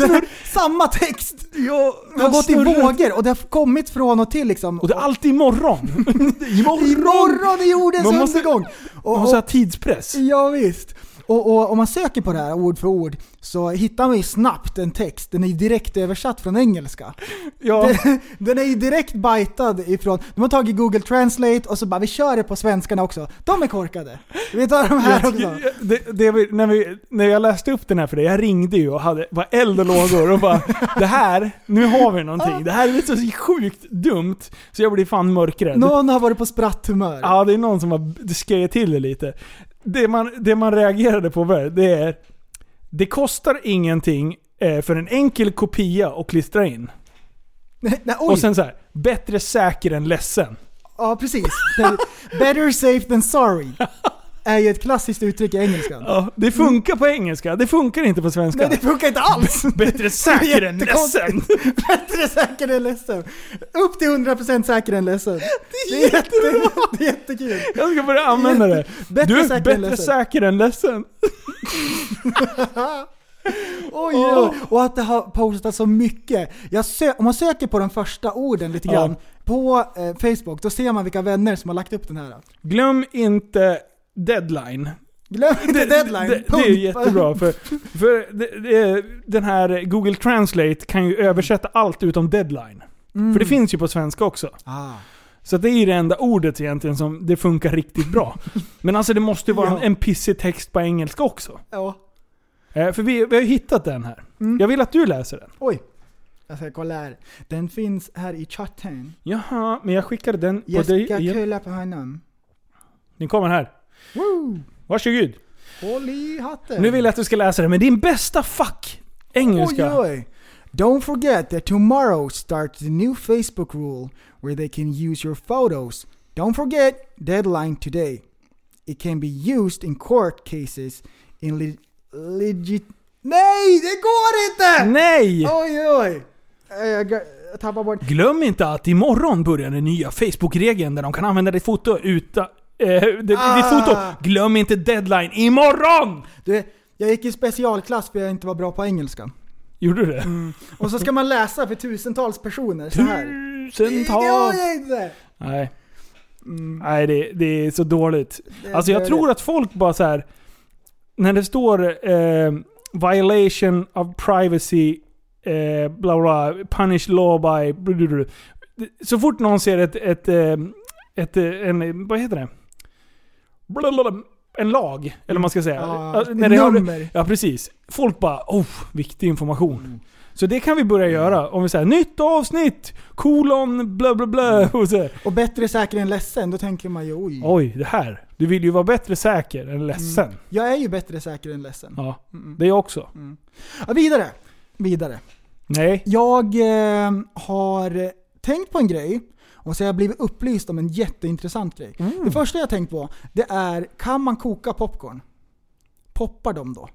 här, samma text Ja, har gått i vågor och det har kommit från och till liksom. Och det är alltid imorgon! imorgon! Imorgon är jordens Man måste- undergång! Och, Man måste ha tidspress. Ja, visst. Och, och om man söker på det här ord för ord så hittar man ju snabbt en text. Den är direkt översatt från engelska. Ja. Den, den är ju direkt bitad ifrån... De har tagit Google Translate och så bara vi kör det på svenskarna också. De är korkade. Vi tar de här också. det, det, vi- när, vi, när jag läste upp den här för dig, jag ringde ju och hade var eld och lågor och bara Det här, nu har vi någonting. Det här är så sjukt dumt så jag blir fan mörkrädd. Någon har varit på spratthumör. Ja, det är någon som har skejat till det lite. Det man, det man reagerade på det är Det kostar ingenting eh, för en enkel kopia att klistra in. Nej, nej. Och sen så här, bättre säker än ledsen. Ja, precis. Better safe than sorry. är ju ett klassiskt uttryck i engelskan. Ja, det funkar på engelska, det funkar inte på svenska. Nej, det funkar inte alls! Bättre säker än ledsen. Bättre säker än ledsen. Upp till 100% säker än ledsen. Det är, jätte, det är jättekul. Jag ska börja använda det. Bättre du är säker än bättre ledsen. säker än ledsen. Oj, oj. Och att det har postats så mycket. Om man söker på de första orden lite grann på eh, Facebook, då ser man vilka vänner som har lagt upp den här. Glöm inte deadline. Glöm inte deadline. Det, det är jättebra för, för det, det, den här Google Translate kan ju översätta allt utom deadline. Mm. För det finns ju på svenska också. Ah. Så det är ju det enda ordet egentligen som det funkar riktigt bra. Men alltså det måste ju vara en, Ja. en pissig text på engelska också. Ja. Eh, för vi, vi har ju hittat den här. Mm. Jag vill att du läser den. Oj. Jag ska kolla här. Den finns här i chatten. Jaha, men jag skickade den på Jag ska dig igen. kulla på honom. Den kommer här. Woo! Varsågod. Håll i hatten. Nu vill jag att du ska läsa den med din bästa fuck engelska. Oj, oj. Don't forget that tomorrow starts the new Facebook rule where they can use your photos. Don't forget deadline today. It can be used in court cases in le- legit... Nej, det går inte! Nej! Oj, oj. Eh, jag tappar bort... Glöm inte att imorgon börjar den nya Facebook-regeln där de kan använda ditt foto utan... Eh, det, Ah. Ditt foto. Glöm inte deadline imorgon! Du, jag gick i specialklass för jag inte var bra på engelska. Gjorde du det? Mm. Och så ska man läsa för tusentals personer så här. Tusentals! Det går inte! Nej. Nej, det, det är så dåligt. Mm. Det- Alltså jag tror att folk bara så här När det står eh, violation of privacy, eh, bla bla, punish law by... blablabla. Så fort någon ser ett, ett, ett, eh, en, vad heter det? Blablabla. En lag, eller vad man ska säga. Ja, när det nummer. Ja, precis. Folk bara oh, viktig information. Så det kan vi börja göra. Om vi säger nytt avsnitt, kolon, bla bla bla. Och så. Och bättre säker än ledsen, då tänker man ju oj. Oj, det här. Du vill ju vara bättre säker än ledsen. Mm. Jag är ju bättre säker än ledsen. Ja, Mm. det är jag också. Ja, vidare. Vidare. Nej. Jag eh, har tänkt på en grej och så har jag blivit upplyst om en jätteintressant grej. Mm. Det första jag tänkt på, det är kan man koka popcorn? Poppar de då?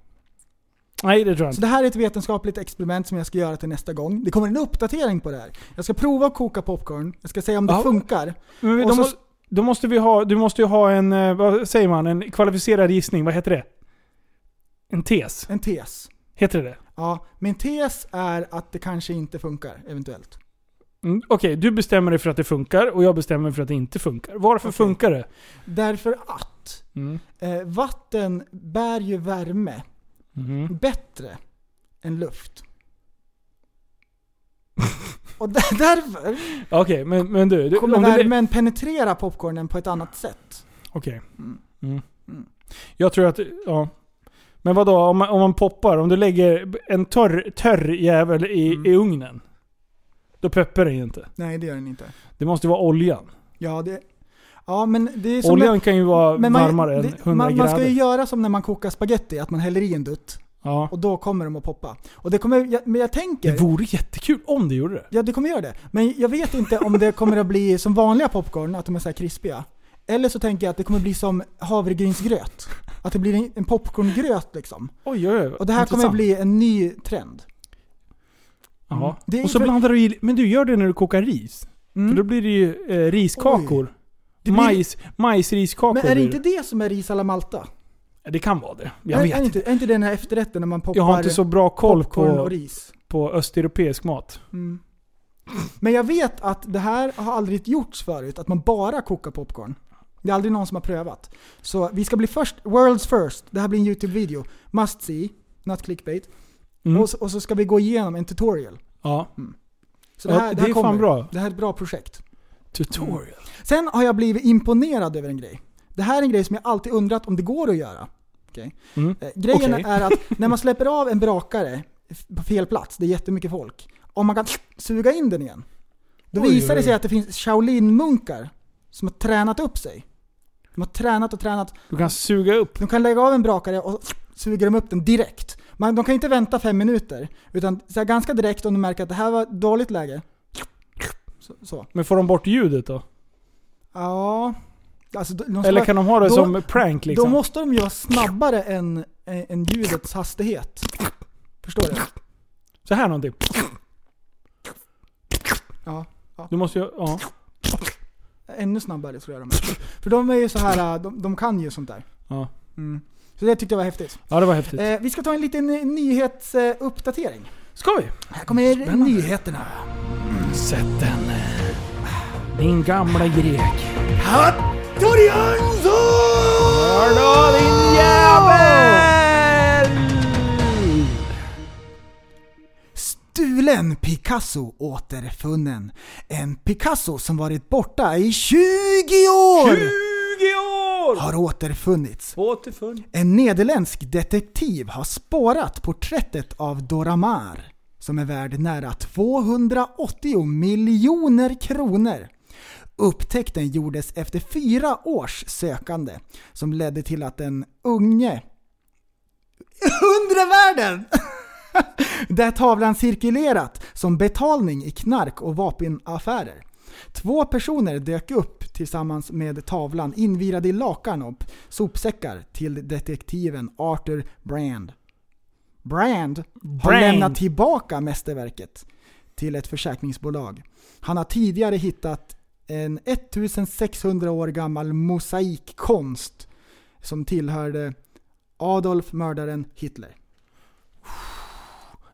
Nej, det tror jag Så inte. det här är ett vetenskapligt experiment som jag ska göra till nästa gång. Det kommer en uppdatering på det här. Jag ska prova att koka popcorn, jag ska se om det Ja. funkar. Men då, så- måste, då måste vi ha, du måste ju ha en, eh, vad säger man, en kvalificerad gissning. Vad heter det? En tes. En tes. Heter det det? Ja, min tes är att det kanske inte funkar, eventuellt. Mm, Okej, du bestämmer dig för att det funkar och jag bestämmer mig för att det inte funkar. Varför Okej. funkar det? Därför att Mm. eh, vatten bär ju värme Mhm. bättre än luft. Och där, därför Okej, men, men du. du kommer om du värmen penetrera popcornen på ett annat sätt. Okej. Mm. Mm. Mm. Jag tror att, ja. Men vad då om man, om man poppar, om du lägger en torr, törr jävel i, Mm. i ugnen. Då peppar den ju inte. Nej, det gör den inte. Det måste vara oljan. Ja, det, ja men det är som Oljan kan ju vara men man, varmare än det, 100 man, man ska grader. ju göra som när man kokar spaghetti, att man häller i en dutt. Ja. Och då kommer de att poppa. Och det kommer, jag, men jag tänker... Det vore jättekul om det gjorde det. Ja, det kommer göra det. Men jag vet inte om det kommer att bli som vanliga popcorn, att de är så här krispiga. Eller så tänker jag att det kommer bli som havregrynsgröt. Att det blir en, en popcorngröt liksom. Oj, oj, oj. Och det här kommer Intressant. bli en ny trend. Jaha. Mm. Och så för- blandar du i, men du gör det när du kokar ris. Mm. För då blir det ju eh, riskakor. Det blir- Majs, majsriskakor Men är det inte det som är ris alla Malta? Det kan vara det. Jag är, vet är, inte. är inte det den här efterrätten när man poppar Jag har inte så bra koll popcorn på, och ris? på östeuropeisk mat. Mm. Men jag vet att det här har aldrig gjorts förut, att man bara kokar popcorn. Det är aldrig någon som har prövat. Så vi ska bli först, world's first. Det här blir en YouTube-video. Must see, not clickbait. Mm. Och, så, och så ska vi gå igenom en tutorial. Ja. Så Ja, det, här, det här är fan bra. Det här är ett bra projekt. Tutorial. Sen har jag blivit imponerad över en grej. Det här är en grej som jag alltid undrat om det går att göra. Okej? Mm. Eh, Grejen Okej. är att när man släpper av en brakare på fel plats, det är jättemycket folk, om man kan suga in den igen. Då Oj, visar det sig oj. att det finns Shaolin-munkar som har tränat upp sig. De har tränat och tränat. Du kan suga upp. De kan lägga av en brakare och suger de upp den direkt. Man, de kan inte vänta fem minuter, utan så ganska direkt om de märker att det här var ett dåligt läge. Så. så. Men får de bort ljudet då? Ja, Alltså, Eller kan de ha det då- som prank liksom? Då måste de ju vara snabbare än, än ljudets hastighet. Förstår du? Så här någonting. Ja. ja. Du måste ju, ja. Ännu snabbare tror jag de är. För de är ju så här, de, de kan ju sånt där. Ja. Mm. Så det tyckte jag var häftigt. Ja, det var häftigt. Eh, vi ska ta en liten eh, nyhetsuppdatering. Ska vi? Här kommer nyheterna. Sätt den. Din gamla grek. Hattoriansson! Hallå din jävel! Stulen Picasso återfunnen. En Picasso som varit borta i 20 år! 20 år! Har återfunnits. Återfunn. En nederländsk detektiv har spårat porträttet av Dora Maar som är värd nära 280 miljoner kronor. Upptäckten gjordes efter fyra års sökande som ledde till att den unge Undrevärlden! Där tavlan cirkulerat som betalning i knark och vapenaffärer. Två personer dök upp tillsammans med tavlan invirade i lakan och sopsäckar till detektiven Arthur Brand. Brand har Brand. lämnat tillbaka mästerverket till ett försäkringsbolag. Han har tidigare hittat en 1600 år gammal mosaikkonst som tillhörde Adolf mördaren Hitler.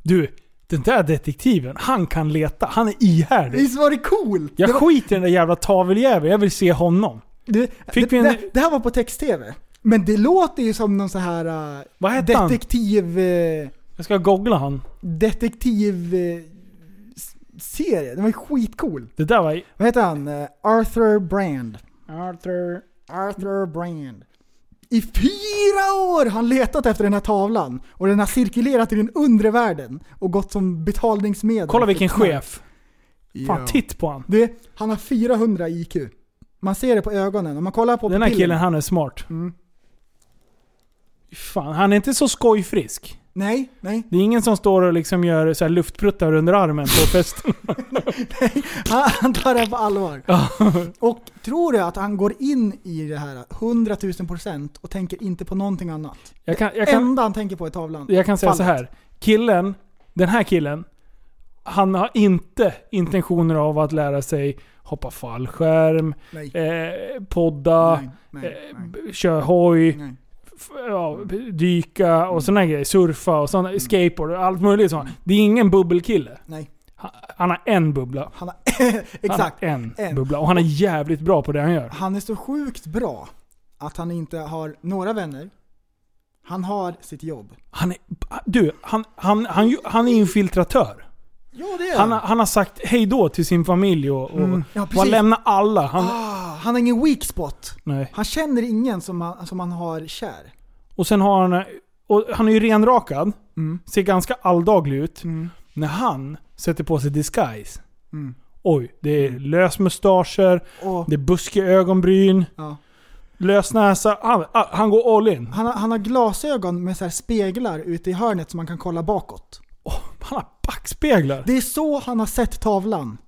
Du, den där detektiven, han kan leta. Han är ihärdig. Visst var det cool? Jag det var, skiter i den där jävla taveljäveln. Jag vill se honom. du, Fick det, vi en- det, det här var på text-tv. Men det låter ju som någon så här uh, Vad hette han? detektiv... Uh, Jag ska googla han. detektiv... Uh, serie. Den var ju skitcool. Det där var... Vad heter han? Uh, Arthur Brand. Arthur... Arthur Brand. I fyra år har han letat efter den här tavlan och den har cirkulerat i den undre världen och gått som betalningsmedel. Kolla vilken chef. Fan, Ja. titt på han. Det, han har 400 IQ. Man ser det på ögonen. Om man kollar på Den här killen, han är smart. Mm. Fan, han är inte så skojfrisk. Nej, nej. Det är ingen som står och liksom gör så här luftpruttar under armen på festen. Han, han tar det på allvar. Och tror du att han går in i det här 100 000 procent och tänker inte på någonting annat? Jag kan, jag Det kan, enda han tänker på är tavlan. jag kan säga så Fallet. här. Killen, den här killen, han har inte intentioner av att lära sig hoppa fallskärm, Nej. eh, podda, Nej, nej, eh, nej. köra hoj, Nej. Ja, dyka och sådana grejer. Surfa och såna, skateboard och allt möjligt sånt. Det är ingen bubbelkille. Nej. Han, han har en bubbla. Han har, Han exakt. har en, En. bubbla. Och han är jävligt bra på det han gör. Han är så sjukt bra att han inte har några vänner. Han har sitt jobb. Han är, du, han, han, han, ju- han är infiltratör. Ja, det är Han har, han har sagt hej då till sin familj och, och Mm. Ja, bara precis. lämna alla. Han, Ah, han har ingen weak spot. nej. Han känner ingen som han, som han har kär. Och sen har han... Och han är ju renrakad. Mm. Ser ganska alldaglig ut. Mm. När han sätter på sig disguise. Mm. Oj, det är lösmustascher, Och, det är buskiga ögonbryn, ja. lösnäsa. Han, ah, han går all in. han, har, han har glasögon med så speglar ute i hörnet som man kan kolla bakåt. Han har backspeglar. Det är så han har sett tavlan.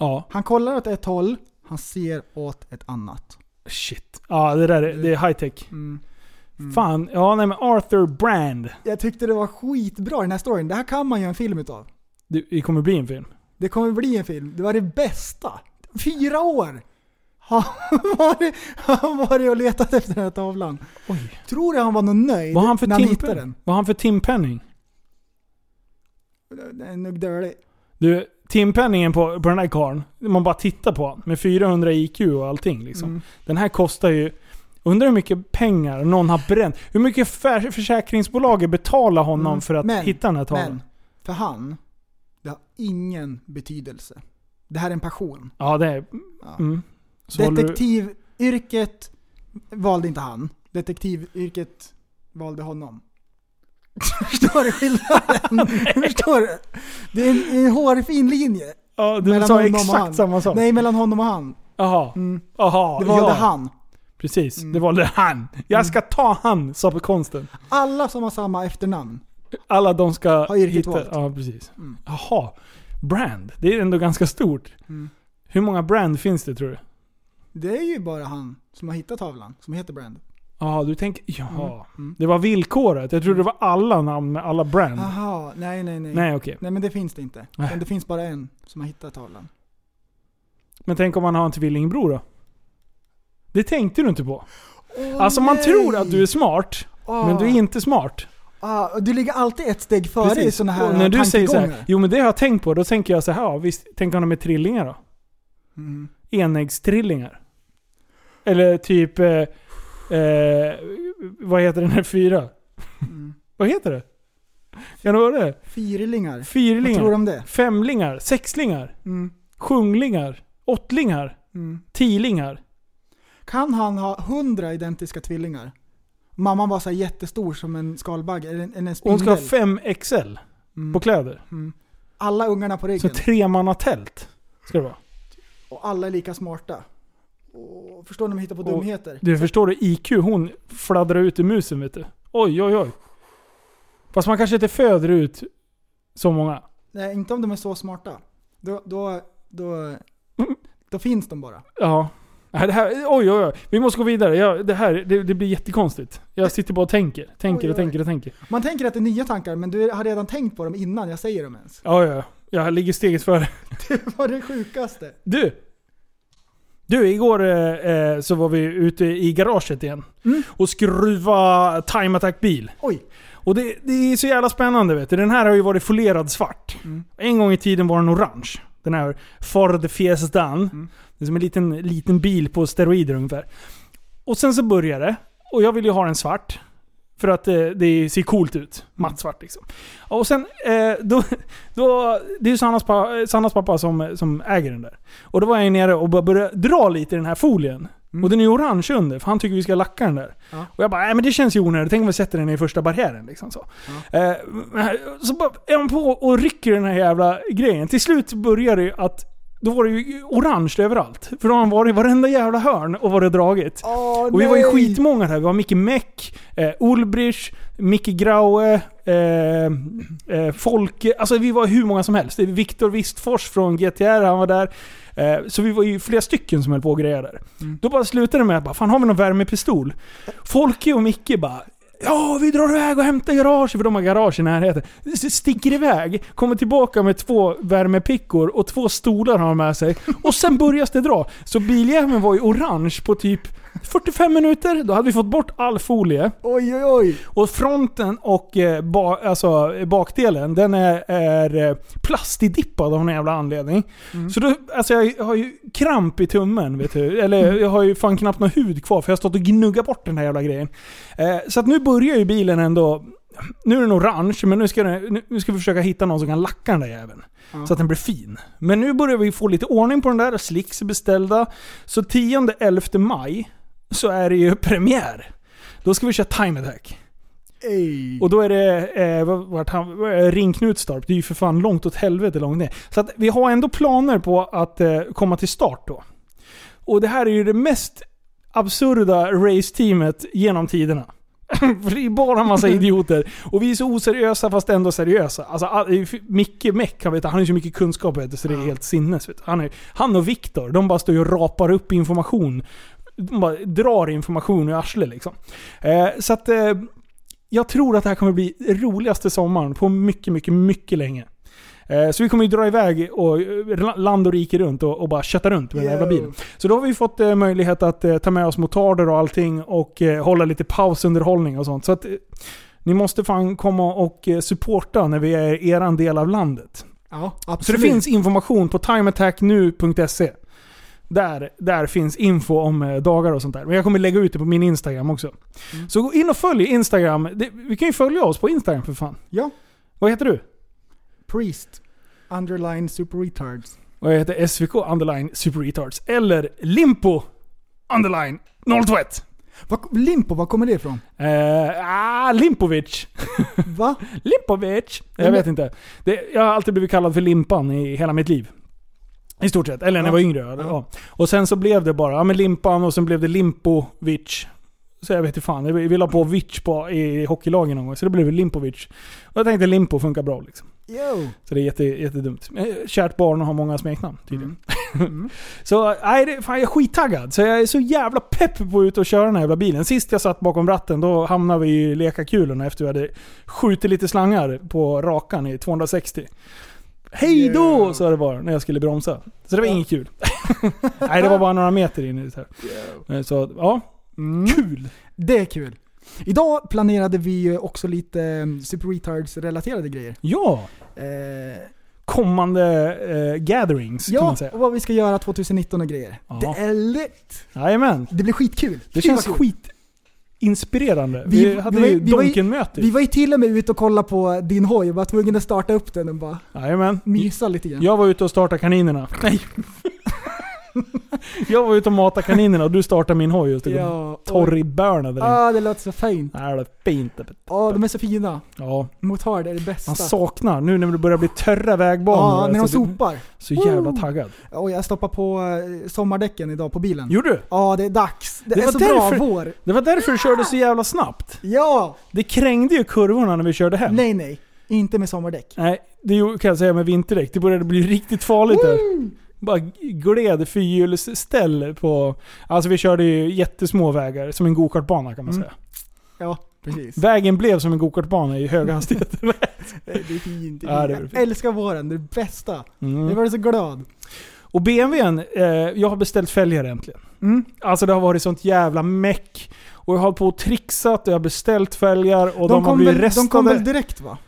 Ja, Han kollar åt ett håll, han ser åt ett annat. shit. Ja, det där är, det är high tech. Mm. Fan, ja nej men Arthur Brand. Jag tyckte det var skitbra den här storyn. Det här kan man göra en film utav. Det, det kommer bli en film. Det kommer bli en film. Det var det bästa. Fyra år! Han han varit och letat efter den här tavlan. Oj. Tror du han var nog nöjd Vad har han för när han hittade den? Vad han för timpenning? Den är nog dålig. Du, timpenningen på, på den här karln, man bara tittar på med 400 IQ och allting liksom. Mm. Den här kostar ju, undrar hur mycket pengar någon har bränt. Hur mycket för, försäkringsbolaget betalar honom Mm. för att Men- hitta den här tavlan? Men, för han, det har ingen betydelse. Det här är en passion. Ja, det är... Ja. Mm. Detektivyrket valde inte han. Detektivyrket valde honom. Förstår du skillnaden? Förstår du? Det är en, en hårfin linje. Ja, du mellan sa honom och exakt han. samma sak. Nej, mellan honom och han. Jaha. Mm. Jaha. Det valde ja. han. Precis, Mm. det valde han. Jag ska ta han, sa på konsten. Alla som har samma efternamn. Alla de ska Har yrket hitta... valt. Ja, precis. Mm. Jaha. Brand. Det är ändå ganska stort. Mm. Hur många brand finns det tror du? Det är ju bara han som har hittat tavlan, som heter Brand. Ja, du tänker... Jaha. Mm. Det var villkoret. Jag trodde det var alla namn med alla brand. Jaha, nej nej nej. Nej, okej. Nej men det finns det inte. Nej. Men det finns bara en som har hittat tavlan. Men tänk om man har en tvillingbror då? Det tänkte du inte på. alltså man nej! tror att du är smart, Ah. men du är inte smart. Ah, du ligger alltid ett steg före i sådana här Och när du säger så här, jo men det har jag tänkt på, då tänker jag så här, ja, visst, tänk om de är trillingar då? Mm. Enäggstrillingar. Eller typ, eh, eh, vad heter den här fyra? Mm. vad heter det? Kan det vara det? Fyrlingar. Fyrlingar. Vad tror du om det? Femlingar, sexlingar, Mm. sjunglingar, åttlingar, Mm. tiolingar. Kan han ha hundra identiska tvillingar? Mamman var så jättestor som en skalbagge, eller en, en spindel. Hon ska ha 5 XL Mm. på kläder. Mm. Alla ungarna på Så ryggen. tremannatält ska det vara. Och alla är lika smarta. Och förstår om jag hittar på Och- dumheter? Du förstår du, IQ hon fladdrar ut i musen vet du. Oj, oj, oj. Fast man kanske inte föder ut så många. Nej, inte om de är så smarta. Då, då, då, då finns de bara. Ja. Det här, oj, oj, oj. Vi måste gå vidare. Ja, det här det, det blir jättekonstigt. Jag sitter bara och tänker. Tänker Oj, och tänker och tänker. Man tänker att det är nya tankar, men du har redan tänkt på dem innan jag säger dem ens. Ja, ja. Jag ligger steget före. Det var det sjukaste. Du! Du, igår eh, eh, så var vi ute i garaget igen. Och skruva Time Attack-bil. Oj. Och det, det är så jävla spännande vet du. Den här har ju varit folerad svart. En gång i tiden var den orange. Den här Ford Fiestan. Det är som en liten, liten bil på steroider ungefär. Och sen så började det. Och jag ville ju ha den svart. För att eh, det ser coolt ut. Mattsvart liksom. Och sen, eh, då, då, det är ju Sannas, pa, Sannas pappa som, som äger den där. Och då var jag nere och började dra lite i den här folien. Och den är ju orange under, för han tycker vi ska lacka den där. Ja. Och jag bara, nej men det känns ju onödigt. Tänk om vi sätter den i första barriären liksom så. Eh, så bara är man på och rycker den här jävla grejen. Till slut börjar det ju att då var det ju orange överallt. För då har han varit i varenda jävla hörn och varit dragit. Åh, och vi var ju nej. skitmånga här. Vi var Micke Meck, eh, Ulbrich, Micke Graue, eh, eh, Folke. Alltså vi var hur många som helst. Det Viktor Wistfors från GTR, han var där. Eh, så vi var ju flera stycken som höll på och grejade där. Då bara slutade det med att bara, fan har vi någon värmepistol? Folke och Micke bara Ja, vi drar iväg och hämtar garaget, för de har garage i närheten. Sticker iväg, kommer tillbaka med två värmepickor och två stolar har de med sig. Och sen börjar det dra. Så biljäveln var ju orange på typ 45 minuter. Då hade vi fått bort all folie. Oj, oj, oj. Och fronten och eh, ba, alltså, bakdelen, den är, är eh, plastidippad av någon jävla anledning. Så då, alltså jag har ju kramp i tummen, vet du. Eller jag har ju fan knappt någon hud kvar för jag har stått och gnuggat bort den här jävla grejen. Eh, så att nu börjar ju bilen ändå... Nu är den orange, men nu ska, den, nu- ska vi försöka hitta någon som kan lacka den där jäveln. Så att den blir fin. Men nu börjar vi få lite ordning på den där, slicks är beställda. Så 10-11 maj så är det ju premiär. Då ska vi köra Time Attack. Ej. Och då är det eh, vart han? Ringknutstorp. Det är ju för fan långt åt helvete långt ner. Så att vi har ändå planer på att eh, komma till start då. Och det här är ju det mest absurda raceteamet genom tiderna. För det är bara en massa idioter. Och vi är så oseriösa fast ändå seriösa. Alltså, all- Micke Meck, han, vet, han har ju så mycket kunskap vet så det är helt sinnes. Vet. Han, är, han och Viktor, de bara står ju och rapar upp information. De bara drar information ur arslet liksom. Eh, så att... Eh, jag tror att det här kommer bli roligaste sommaren på mycket, mycket, mycket länge. Eh, Så vi kommer ju dra iväg och eh, land och rike runt och, och bara kötta runt med den jävla bilen. Så då har vi fått eh, möjlighet att eh, ta med oss motarder och allting och hålla lite pausunderhållning och sånt. Så att ni måste fan komma och supporta när vi är i eran del av landet. Ja, Så absolut. det finns information på timeattacknu.se. Där, där finns info om eh, dagar och sånt där. Men jag kommer lägga ut det på min Instagram också. Mm. Så gå in och följ Instagram. Det, vi kan ju följa oss på Instagram för fan. Ja. Vad heter du? Priest. Underline super retards. Och jag heter SVK underline super retards. Eller Limpo underline 021. Vad, Limpo, var kommer det ifrån? Eh, ah, Limpovic. Va? Limpovic. Jag vet inte. Det, jag har alltid blivit kallad för Limpan i hela mitt liv. I stort sett. Eller när jag var yngre. Ja. Ja. Och sen så blev det bara ja, men Limpan och sen blev det Limpovic. Så jag vet inte fan. Vi la på Vic på, i hockeylagen någon gång. Så det blev Limpovic. Och jag tänkte Limpo funkar bra liksom. Yo. Så det är jätte, jättedumt. Eh, Kärt barn har många smeknamn tydligen. Så nej, det, fan, jag är skittaggad. Så jag är så jävla pepp på att ut och köra den här jävla bilen. Sist jag satt bakom ratten, då hamnade vi i lekakulorna efter vi hade skjutit lite slangar på rakan i 260. Hej då! sa det bara när jag skulle bromsa. Så det var inget kul. nej, det var bara några meter in i det här. Så ja, kul. Det är kul. Idag planerade vi också lite eh, Super Retards-relaterade grejer. Ja! Eh, Kommande eh, gatherings kan ja, man säga. och vad vi ska göra 2019 och grejer. Ja. Det är lätt! Jajamän. Det blir skitkul. Det Fy känns vad kul. skitinspirerande. Vi, Vi- hade vi ju vi var ju- Donken möte. Vi var ju till och med ute och kollade på din hoj och var tvungna att starta upp den och bara Jajamän. mysa lite grann. Jag var ute och startade kaninerna. Nej. jag var ute och matade kaninerna och du startade min hoj stod Ja, torr i börna där inne. Ah, det låter så fint. Ja, det är fint. Ja, de är så fina. Ja. Motard är det bästa. Man saknar, nu när det börjar bli törra vägbanor. Ja, när de alltså, det- sopar. Så jävla taggad. Och jag stoppar på eh, sommardäcken idag på bilen. Gjorde du? Ja, det är dags. Det, Det är var så därför- bra vår. Det var därför du körde så jävla snabbt. Ja! Det krängde ju kurvorna när vi körde hem. Nej, nej. Inte med sommardäck. Nej, det gjorde- kan jag säga med vinterdäck. Det började bli riktigt farligt där. Bara gled fyrhjulsställ på... Alltså vi körde ju jättesmå vägar, som en gokartbana kan man Mm. säga. Ja, precis. Vägen blev som en gokartbana i höga hastigheter. Det är fint. Det är Ja, det är jag fint. älskar våren, det är det bästa. Mm. Jag var så glad. Och BMWn, eh, jag har beställt fälgar äntligen. Mm. Alltså det har varit sånt jävla meck. Och jag har på och trixat och jag har beställt fälgar och de, De, har kom blivit väl, restade. de kom väl direkt va?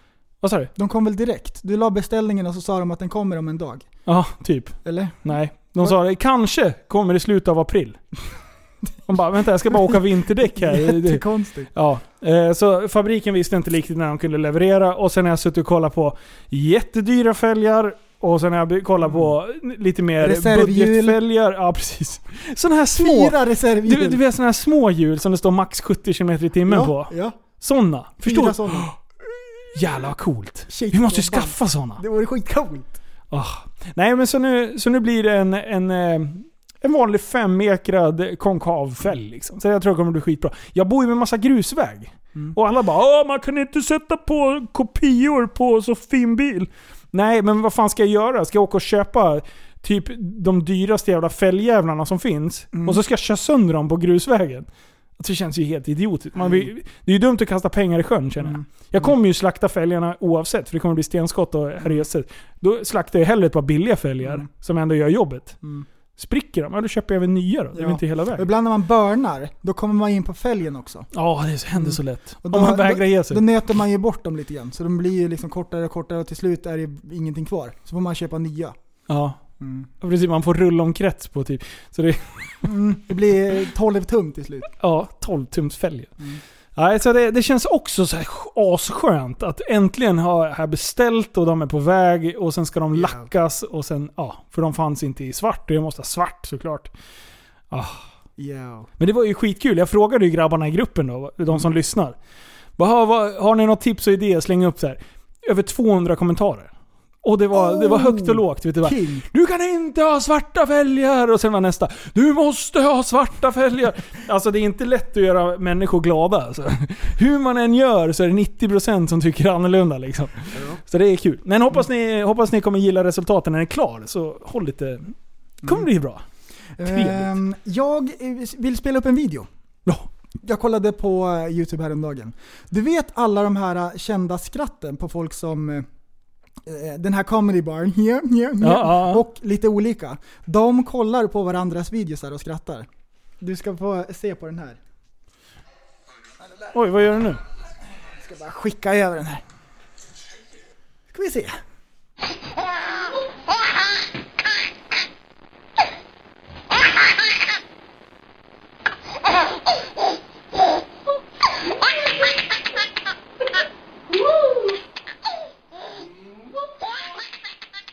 Vad sa du? De kom väl direkt? Du la beställningen och så sa de att den kommer om en dag. Ja, typ. Eller? Nej. De sa det kanske kommer i slutet av april. De bara, vänta jag ska bara åka vinterdäck här. Jättekonstigt. Ja, eh, så fabriken visste inte riktigt när de kunde leverera och sen har jag suttit och kollat på jättedyra fälgar och sen har jag kollat på lite mer Reservhjul. budgetfälgar. Ja, precis. Sådana här små... Fyra reservhjul. Du, du vet sådana här små hjul som det står max 70 km i timmen ja, på. Ja. Sådana. Förstår du? Jävlar vad coolt. Shit, Vi måste skaffa sådana. Det vore skitcoolt. Ah. Nej men så nu, så nu blir det en, en, eh, en vanlig femmekrad konkav fälg liksom. Så jag tror det kommer bli skitbra. Jag bor ju med massa grusväg. Mm. Och alla bara Åh, man kan inte sätta på kopior på så fin bil. Nej, men vad fan ska jag göra? Ska jag åka och köpa typ de dyraste jävla fälgjävlarna som finns? Mm. Och så ska jag köra sönder dem på grusvägen? Alltså, Det känns ju helt idiotiskt. Man vill, det är ju dumt att kasta pengar i sjön känner jag. Mm. Jag kommer ju slakta fälgarna oavsett, för det kommer bli stenskott och herrejösses. Då slaktar jag hellre ett par billiga fälgar, Mm. som ändå gör jobbet. Mm. Spricker de, ja då köper jag väl nya då. Det är Ja. inte hela Och vägen. ibland när man börnar, då kommer man in på fälgen också. Ja, det händer så lätt. Och Om man vägrar ge sig. Då nöter man ju bort dem lite grann. Så de blir ju liksom kortare och kortare och till slut är det ingenting kvar. Så får man köpa nya. Ja. Mm. Ja, Precis, man får rulla om krets på typ. Så det, Mm. Det blir 12 tum till slut. ja, 12 tums fälgar. Mm. Nej, så det, det känns också så här asskönt att äntligen har jag beställt och de är på väg och sen ska de Ja. lackas och sen, ja, för de fanns inte i svart och jag måste ha svart såklart. Ah. Ja. Men det var ju skitkul. Jag frågade ju grabbarna i gruppen då, de som lyssnar. Bara, "Ha, vad, har ni något tips och idéer? Släng upp så här. Över 200 kommentarer. Och det var, det var högt och lågt. Vet du? King. du kan inte ha svarta fälgar! Och sen var nästa. Du måste ha svarta fälgar! Alltså det är inte lätt att göra människor glada. Alltså. Hur man än gör så är det 90% som tycker annorlunda liksom. Så det är kul. Men hoppas ni, hoppas ni kommer gilla resultaten när den är klar. Så håll lite... Det kommer bli bra. Ehm, jag vill spela upp en video. Ja. Jag kollade på eh, YouTube häromdagen. Du vet alla de här eh, kända skratten på folk som eh, den här comedy barn, yeah, yeah, yeah, Ja, ja, ja. och lite olika. De kollar på varandras videos här och skrattar. Du ska få se på den här. Oj, vad gör du nu? Jag ska bara skicka över den här. Ska vi se.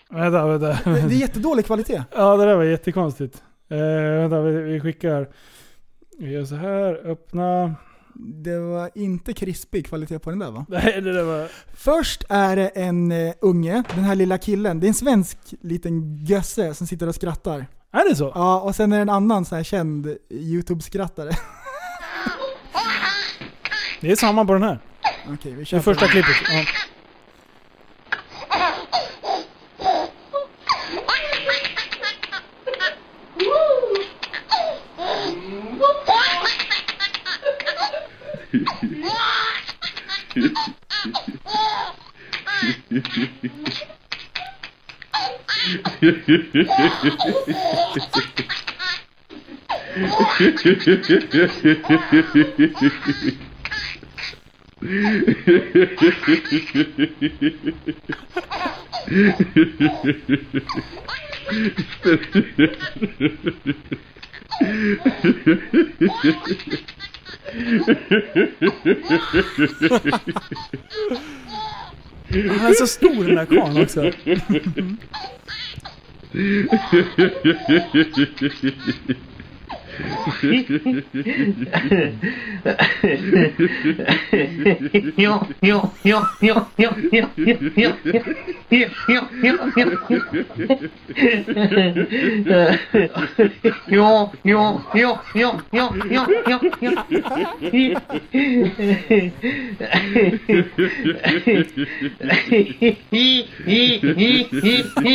Vänta, vänta. Det, det är jättedålig kvalitet. Ja, det där var jättekonstigt. Eh, vänta, vi, vi skickar... Vi gör så här, öppna... Det var inte krispig kvalitet på den där va? Nej, det där var... Först är det en uh, unge, den här lilla killen. Det är en svensk liten gösse som sitter och skrattar. Är det så? Ja, och sen är det en annan sån här känd YouTube-skrattare. Det är samma på den här. Okej, vi kör Det på första klippet. Ja. Han är så stor den där karln också. Yeah.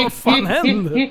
Vad fan händer?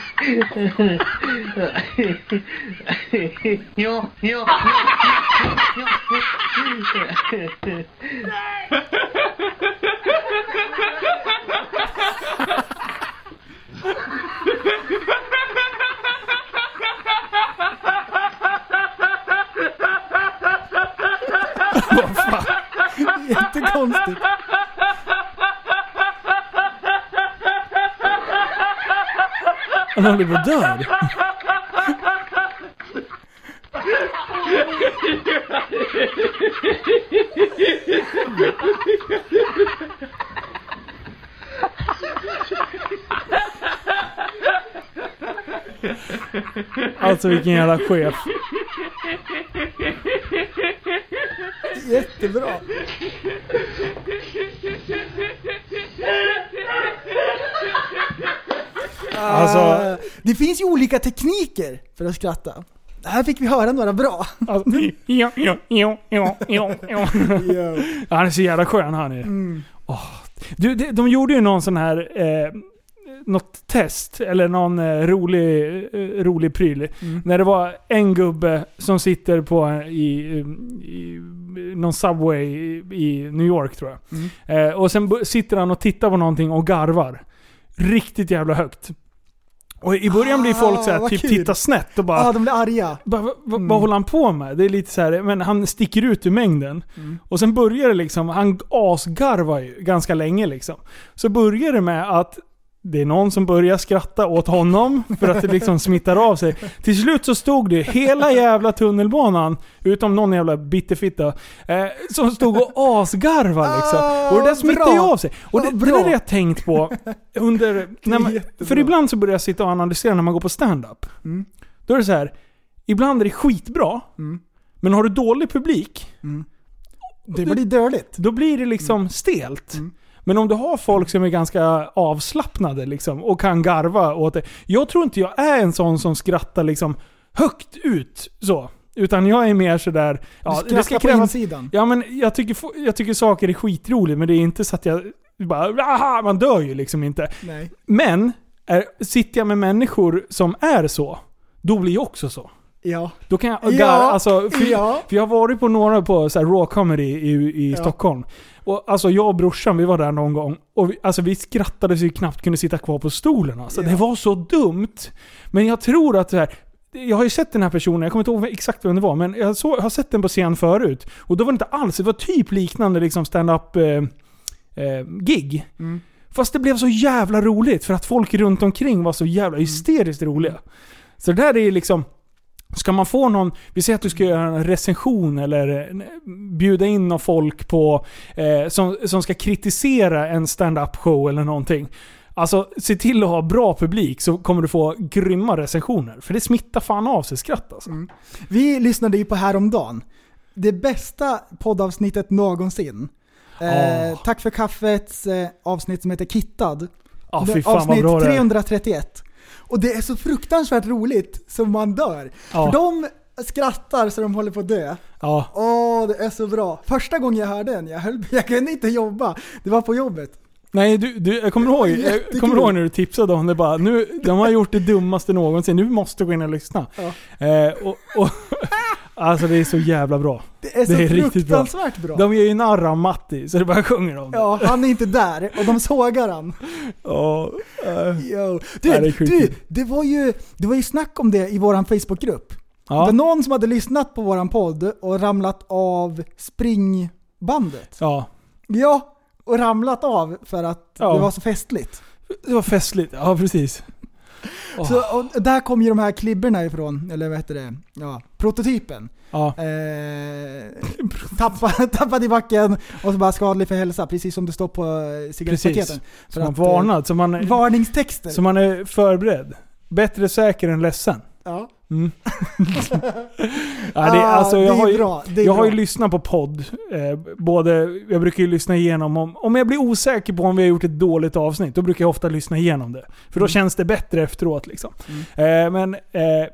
Ja, ja, ja, ja, ja, ja. Vad fan? Jättekonstigt. Han håller på att dö. Alltså vilken jävla chef. Jättebra. Alltså- Ah, det finns ju olika tekniker för att skratta. Här fick vi höra några bra. Alltså, ja, ja, ja. Ja. Ja, Han är så jävla skön han är. Mm. Åh. Du, de, de gjorde ju någon sån här... Eh, något test, eller någon eh, rolig, eh, rolig pryl. Mm. När det var en gubbe som sitter på i, i någon Subway i, i New York tror jag. Mm. Eh, och sen sitter han och tittar på någonting och garvar. Riktigt jävla högt. Och i början blir folk så Ah, här, typ kul. tittar snett och bara... Ja, de blir arga. Bara, vad, vad, vad håller han på med? Det är lite så här, men han sticker ut ur mängden. Och sen börjar det liksom, han asgarvar ju ganska länge liksom. Så börjar det med att det är någon som börjar skratta åt honom för att det liksom smittar av sig. Till slut så stod det hela jävla tunnelbanan, utom någon jävla bitterfitta, eh, som stod och asgarvade liksom. Och det där smittar ju av sig. Och det, Ah, det där har jag tänkt på under... Man, för ibland så börjar jag sitta och analysera när man går på stand-up. Mm. Då är det så här. ibland är det skitbra, Mm. men har du dålig publik, Det blir dåligt. då blir det liksom stelt. Men om du har folk som är ganska avslappnade liksom, och kan garva åt det. Jag tror inte jag är en sån som skrattar liksom högt ut så. Utan jag är mer sådär... Ja, Du skrattar på insidan. Ja men jag tycker, jag tycker saker är skitroligt men det är inte så att jag bara... Aha, man dör ju liksom inte. Nej. Men är, sitter jag med människor som är så, då blir jag också så. Ja. Då kan jag Ja, garva, alltså, för, ja. för jag har varit på några på så här raw comedy i, i Ja. Stockholm. Och alltså jag och brorsan, vi var där någon gång. Och vi, alltså vi skrattade så vi knappt kunde sitta kvar på stolen. Alltså. Det var så dumt. Men jag tror att så här, jag har ju sett den här personen, jag kommer inte ihåg exakt vem det var, men jag så, har sett den på scen förut. Och då var det inte alls, det var typ liknande liksom stand-up eh, eh, gig. Mm. Fast det blev så jävla roligt för att folk runt omkring var så jävla hysteriskt roliga. Så det där är liksom... Ska man få någon, vi säger att du ska göra en recension eller eh, bjuda in någon folk på, eh, som, som ska kritisera en stand-up show eller någonting. Alltså se till att ha bra publik så kommer du få grymma recensioner. För det smittar fan av sig skratt alltså. Vi lyssnade ju på häromdagen. Det bästa poddavsnittet någonsin. Eh, Ah. Tack för kaffets eh, avsnitt som heter Kittad. Vad Avsnitt bra det är. 331. Och det är så fruktansvärt roligt som man dör. Ja. För de skrattar så de håller på att dö. Ja. Åh, det är så bra. Första gången jag hörde den, jag, höll, jag kunde inte jobba. Det var på jobbet. Nej, du, du, jag kommer ihåg, jag kommer ihåg när du tipsade om det bara, nu, de har gjort det dummaste någonsin, nu måste du gå in och lyssna. Ja. Eh, och, och, alltså det är så jävla bra. Det är så fruktansvärt bra. De gör ju narr av Matti, så det bara sjunger om det. Ja, han är inte där och de sågar han. Ja, eh, Yo. Ja, det är Du, du det, var ju, det var ju snack om det i våran Facebookgrupp. Ja. Det var någon som hade lyssnat på våran podd och ramlat av springbandet. ja. Ja, och ramlat av för att Ja. det var så festligt. Det var festligt, ja precis. Åh. Så, där kom ju de här klibborna ifrån, eller vad heter det? Ja, prototypen. Ja. Eh, tappa, tappad i backen och så bara skadlig för hälsa, precis som det står på eh, cigarettpaketen. För man att, eh, varnad, så man, Varningstexter. så man är förberedd. Bättre säker än ledsen. Ja. Mm. ja, det, alltså, jag har ju, bra, det är jag har ju bra. lyssnat på podd. Eh, både, jag brukar ju lyssna igenom om, om jag blir osäker på om vi har gjort ett dåligt avsnitt, då brukar jag ofta lyssna igenom det. För då Mm. känns det bättre efteråt liksom. Eh, men eh,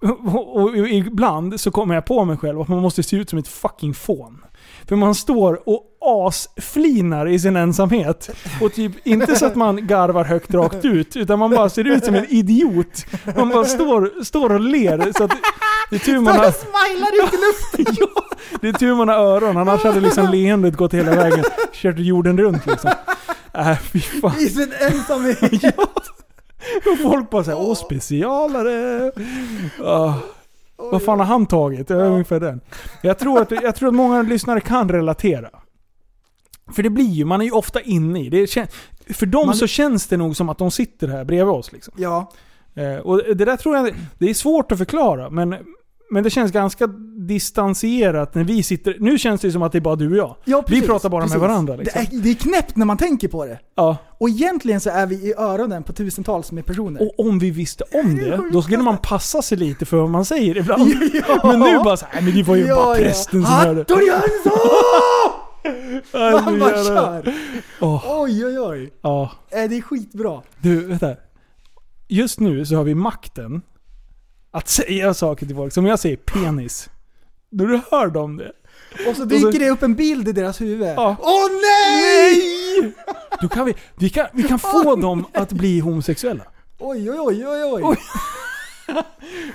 och, och, och ibland så kommer jag på mig själv att man måste se ut som ett fucking fån. För man står och asflinar i sin ensamhet. Och typ inte så att man garvar högt rakt ut, utan man bara ser ut som en idiot. Man bara står, står och ler. Så att det är tur man har, smilar ut i luften! ja, det är tur man har öron, annars hade liksom leendet gått hela vägen. Kört jorden runt liksom. Äh, fy fan. I sin ensamhet. Och folk bara såhär, åh specialare. Vad fan har han tagit? Är ungefär den. Jag tror, att, jag tror att många lyssnare kan relatera. För det blir ju, man är ju ofta inne i det. kän- För dem Man- så känns det nog som att de sitter här bredvid oss. Liksom. Ja. Eh, och det där tror jag, det är svårt att förklara, men, men det känns ganska distanserat när vi sitter... Nu känns det som att det är bara du och jag. Ja, vi precis, pratar bara precis. med varandra. Liksom. Det, är, det är knäppt när man tänker på det. Ja. Och egentligen så är vi i öronen på tusentals med personer. Och om vi visste om det, då skulle man passa sig lite för vad man säger ibland. Ja. Men nu bara såhär, men det var ju Ja, bara ja. prästen som hörde. Hattor Jönsson! Ja, Man bara kör. Åh, Oj, oj, oj. ja. Eh, Det är skitbra. Du, vänta. Just nu så har vi makten att säga saker till folk. Som jag säger penis. Då du hör dem det. Och så dyker det upp en bild i deras huvud. Ja. Åh nej! Då kan vi, vi, kan, vi kan få dem att bli homosexuella. Oj, oj, oj, oj. Oj.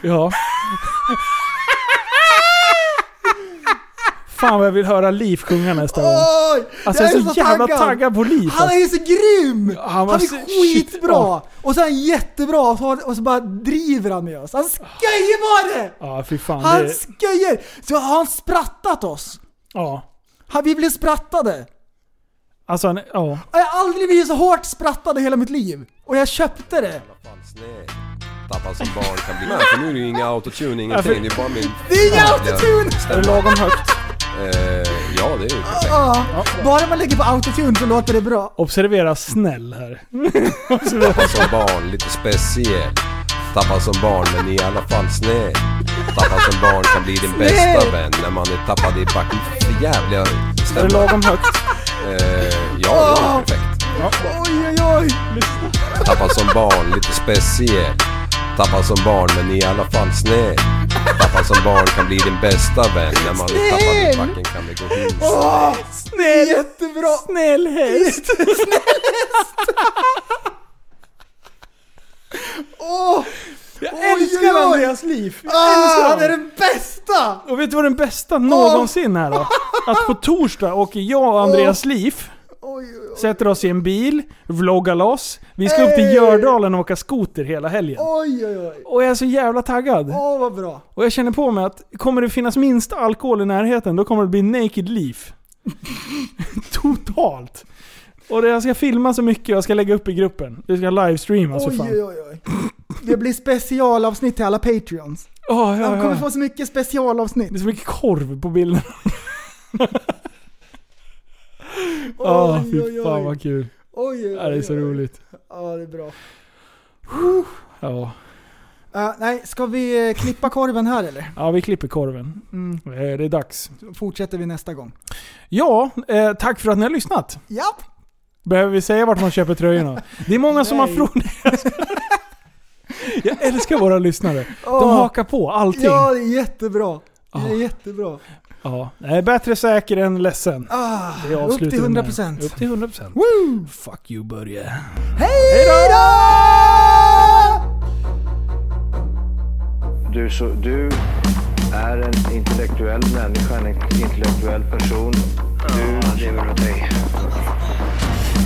Ja. Fan vad jag vill höra Liv sjunga nästa gång. Oj! Alltså jag är så, jävla taggad. taggad på Liv. Han är så grym! han Han, var är så- skitbra! shit, Och så är han jättebra och så, och så bara driver han med oss. Han skojar bara! Ja, fy fan. Han det, skojar! Så har han sprattat oss. ja. Han, vi blev sprattade. Alltså, han- ja. Jag har aldrig blivit så hårt sprattad i hela mitt liv. Och jag köpte det. Tappad som barn kan bli. Nej, för nu är det ju inga autotune, ingenting. Det är bara min... Det är ingen autotune! Är det lagom högt? Eh, ja, det är ju perfekt. Ja, bara man lägger på autotune så låter det bra. Observera snäll här. Tappad som barn, lite speciell. Tappad som barn, men i alla fall sned. Tappad som barn kan bli din bästa vän när man är tappad i backen. För jävliga Är det stämma. lagom högt? Eh, ja, det är perfekt. Oj, oj, oj. Tappad som barn, lite speciell. Tappad som barn, men i alla fall sned. Tappad som barn kan bli din bästa vän när man är tappad i backen kan det gå hus. Åh, Snäll! jättebra! Snäll häst! Åh! Jag Oj, älskar oj, oj. Andreas liv! Jag Ah, älskar han honom. är den bästa! Och vet du vad den bästa någonsin är då? Att på torsdag åker jag och Andreas liv, Oj, oj, oj. sätter oss i en bil, vloggar loss. Vi ska upp till! Gördalen och åka skoter hela helgen. Oj, oj, oj. Och jag är så jävla taggad. Åh, vad bra. Och jag känner på mig att kommer det finnas minsta alkohol i närheten, då kommer det bli naked leaf. Totalt. Och det jag ska filma så mycket och jag ska lägga upp i gruppen. Det ska livestreamas för Oj, fan. oj, oj, oj. Det blir specialavsnitt till alla Patreons. Ja, De kommer ja. få så mycket specialavsnitt. Det är så mycket korv på bilden. Ja, Oj, fy oj, fan oj. vad kul. Oj, oj, Ja, det är så roligt. Ja, det är bra. Ja. Uh, nej, ska vi eh, klippa korven här eller? ja, vi klipper korven. Mm. Eh, Det är dags. Så fortsätter vi nästa gång. Ja, eh, tack för att ni har lyssnat. Ja. Behöver vi säga vart man köper tröjorna? Det är många som har frågat. Jag älskar våra lyssnare. De Åh. hakar på allting. Ja, det är jättebra. Det är Ah. jättebra. Ja, nej, bättre säker än ledsen. Ah, Det upp avslutar till vi med. 100%. Upp till 100%. Woo! Fuck you Börje. Hej då! Du, så, du är en intellektuell människa, en intellektuell person. Du lever åt dig.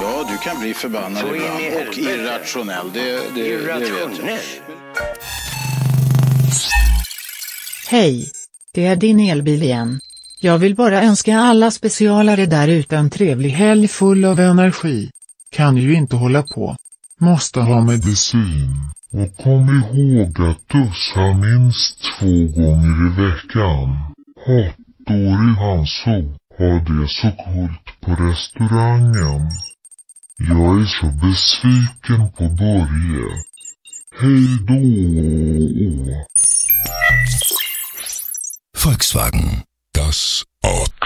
Ja, du kan bli förbannad Så in i ibland och irrationell. Det, det, det vet jag. Irrationell. Hej! Det är din elbil igen. Jag vill bara önska alla specialare där ute en trevlig helg full av energi. Kan ju inte hålla på. Måste ha medicin. Och kom ihåg att duscha minst två gånger i veckan. Hattori Hanso har det så coolt på restaurangen. Jag är så besviken på Börje. Hej då! Volkswagen. Das Ort.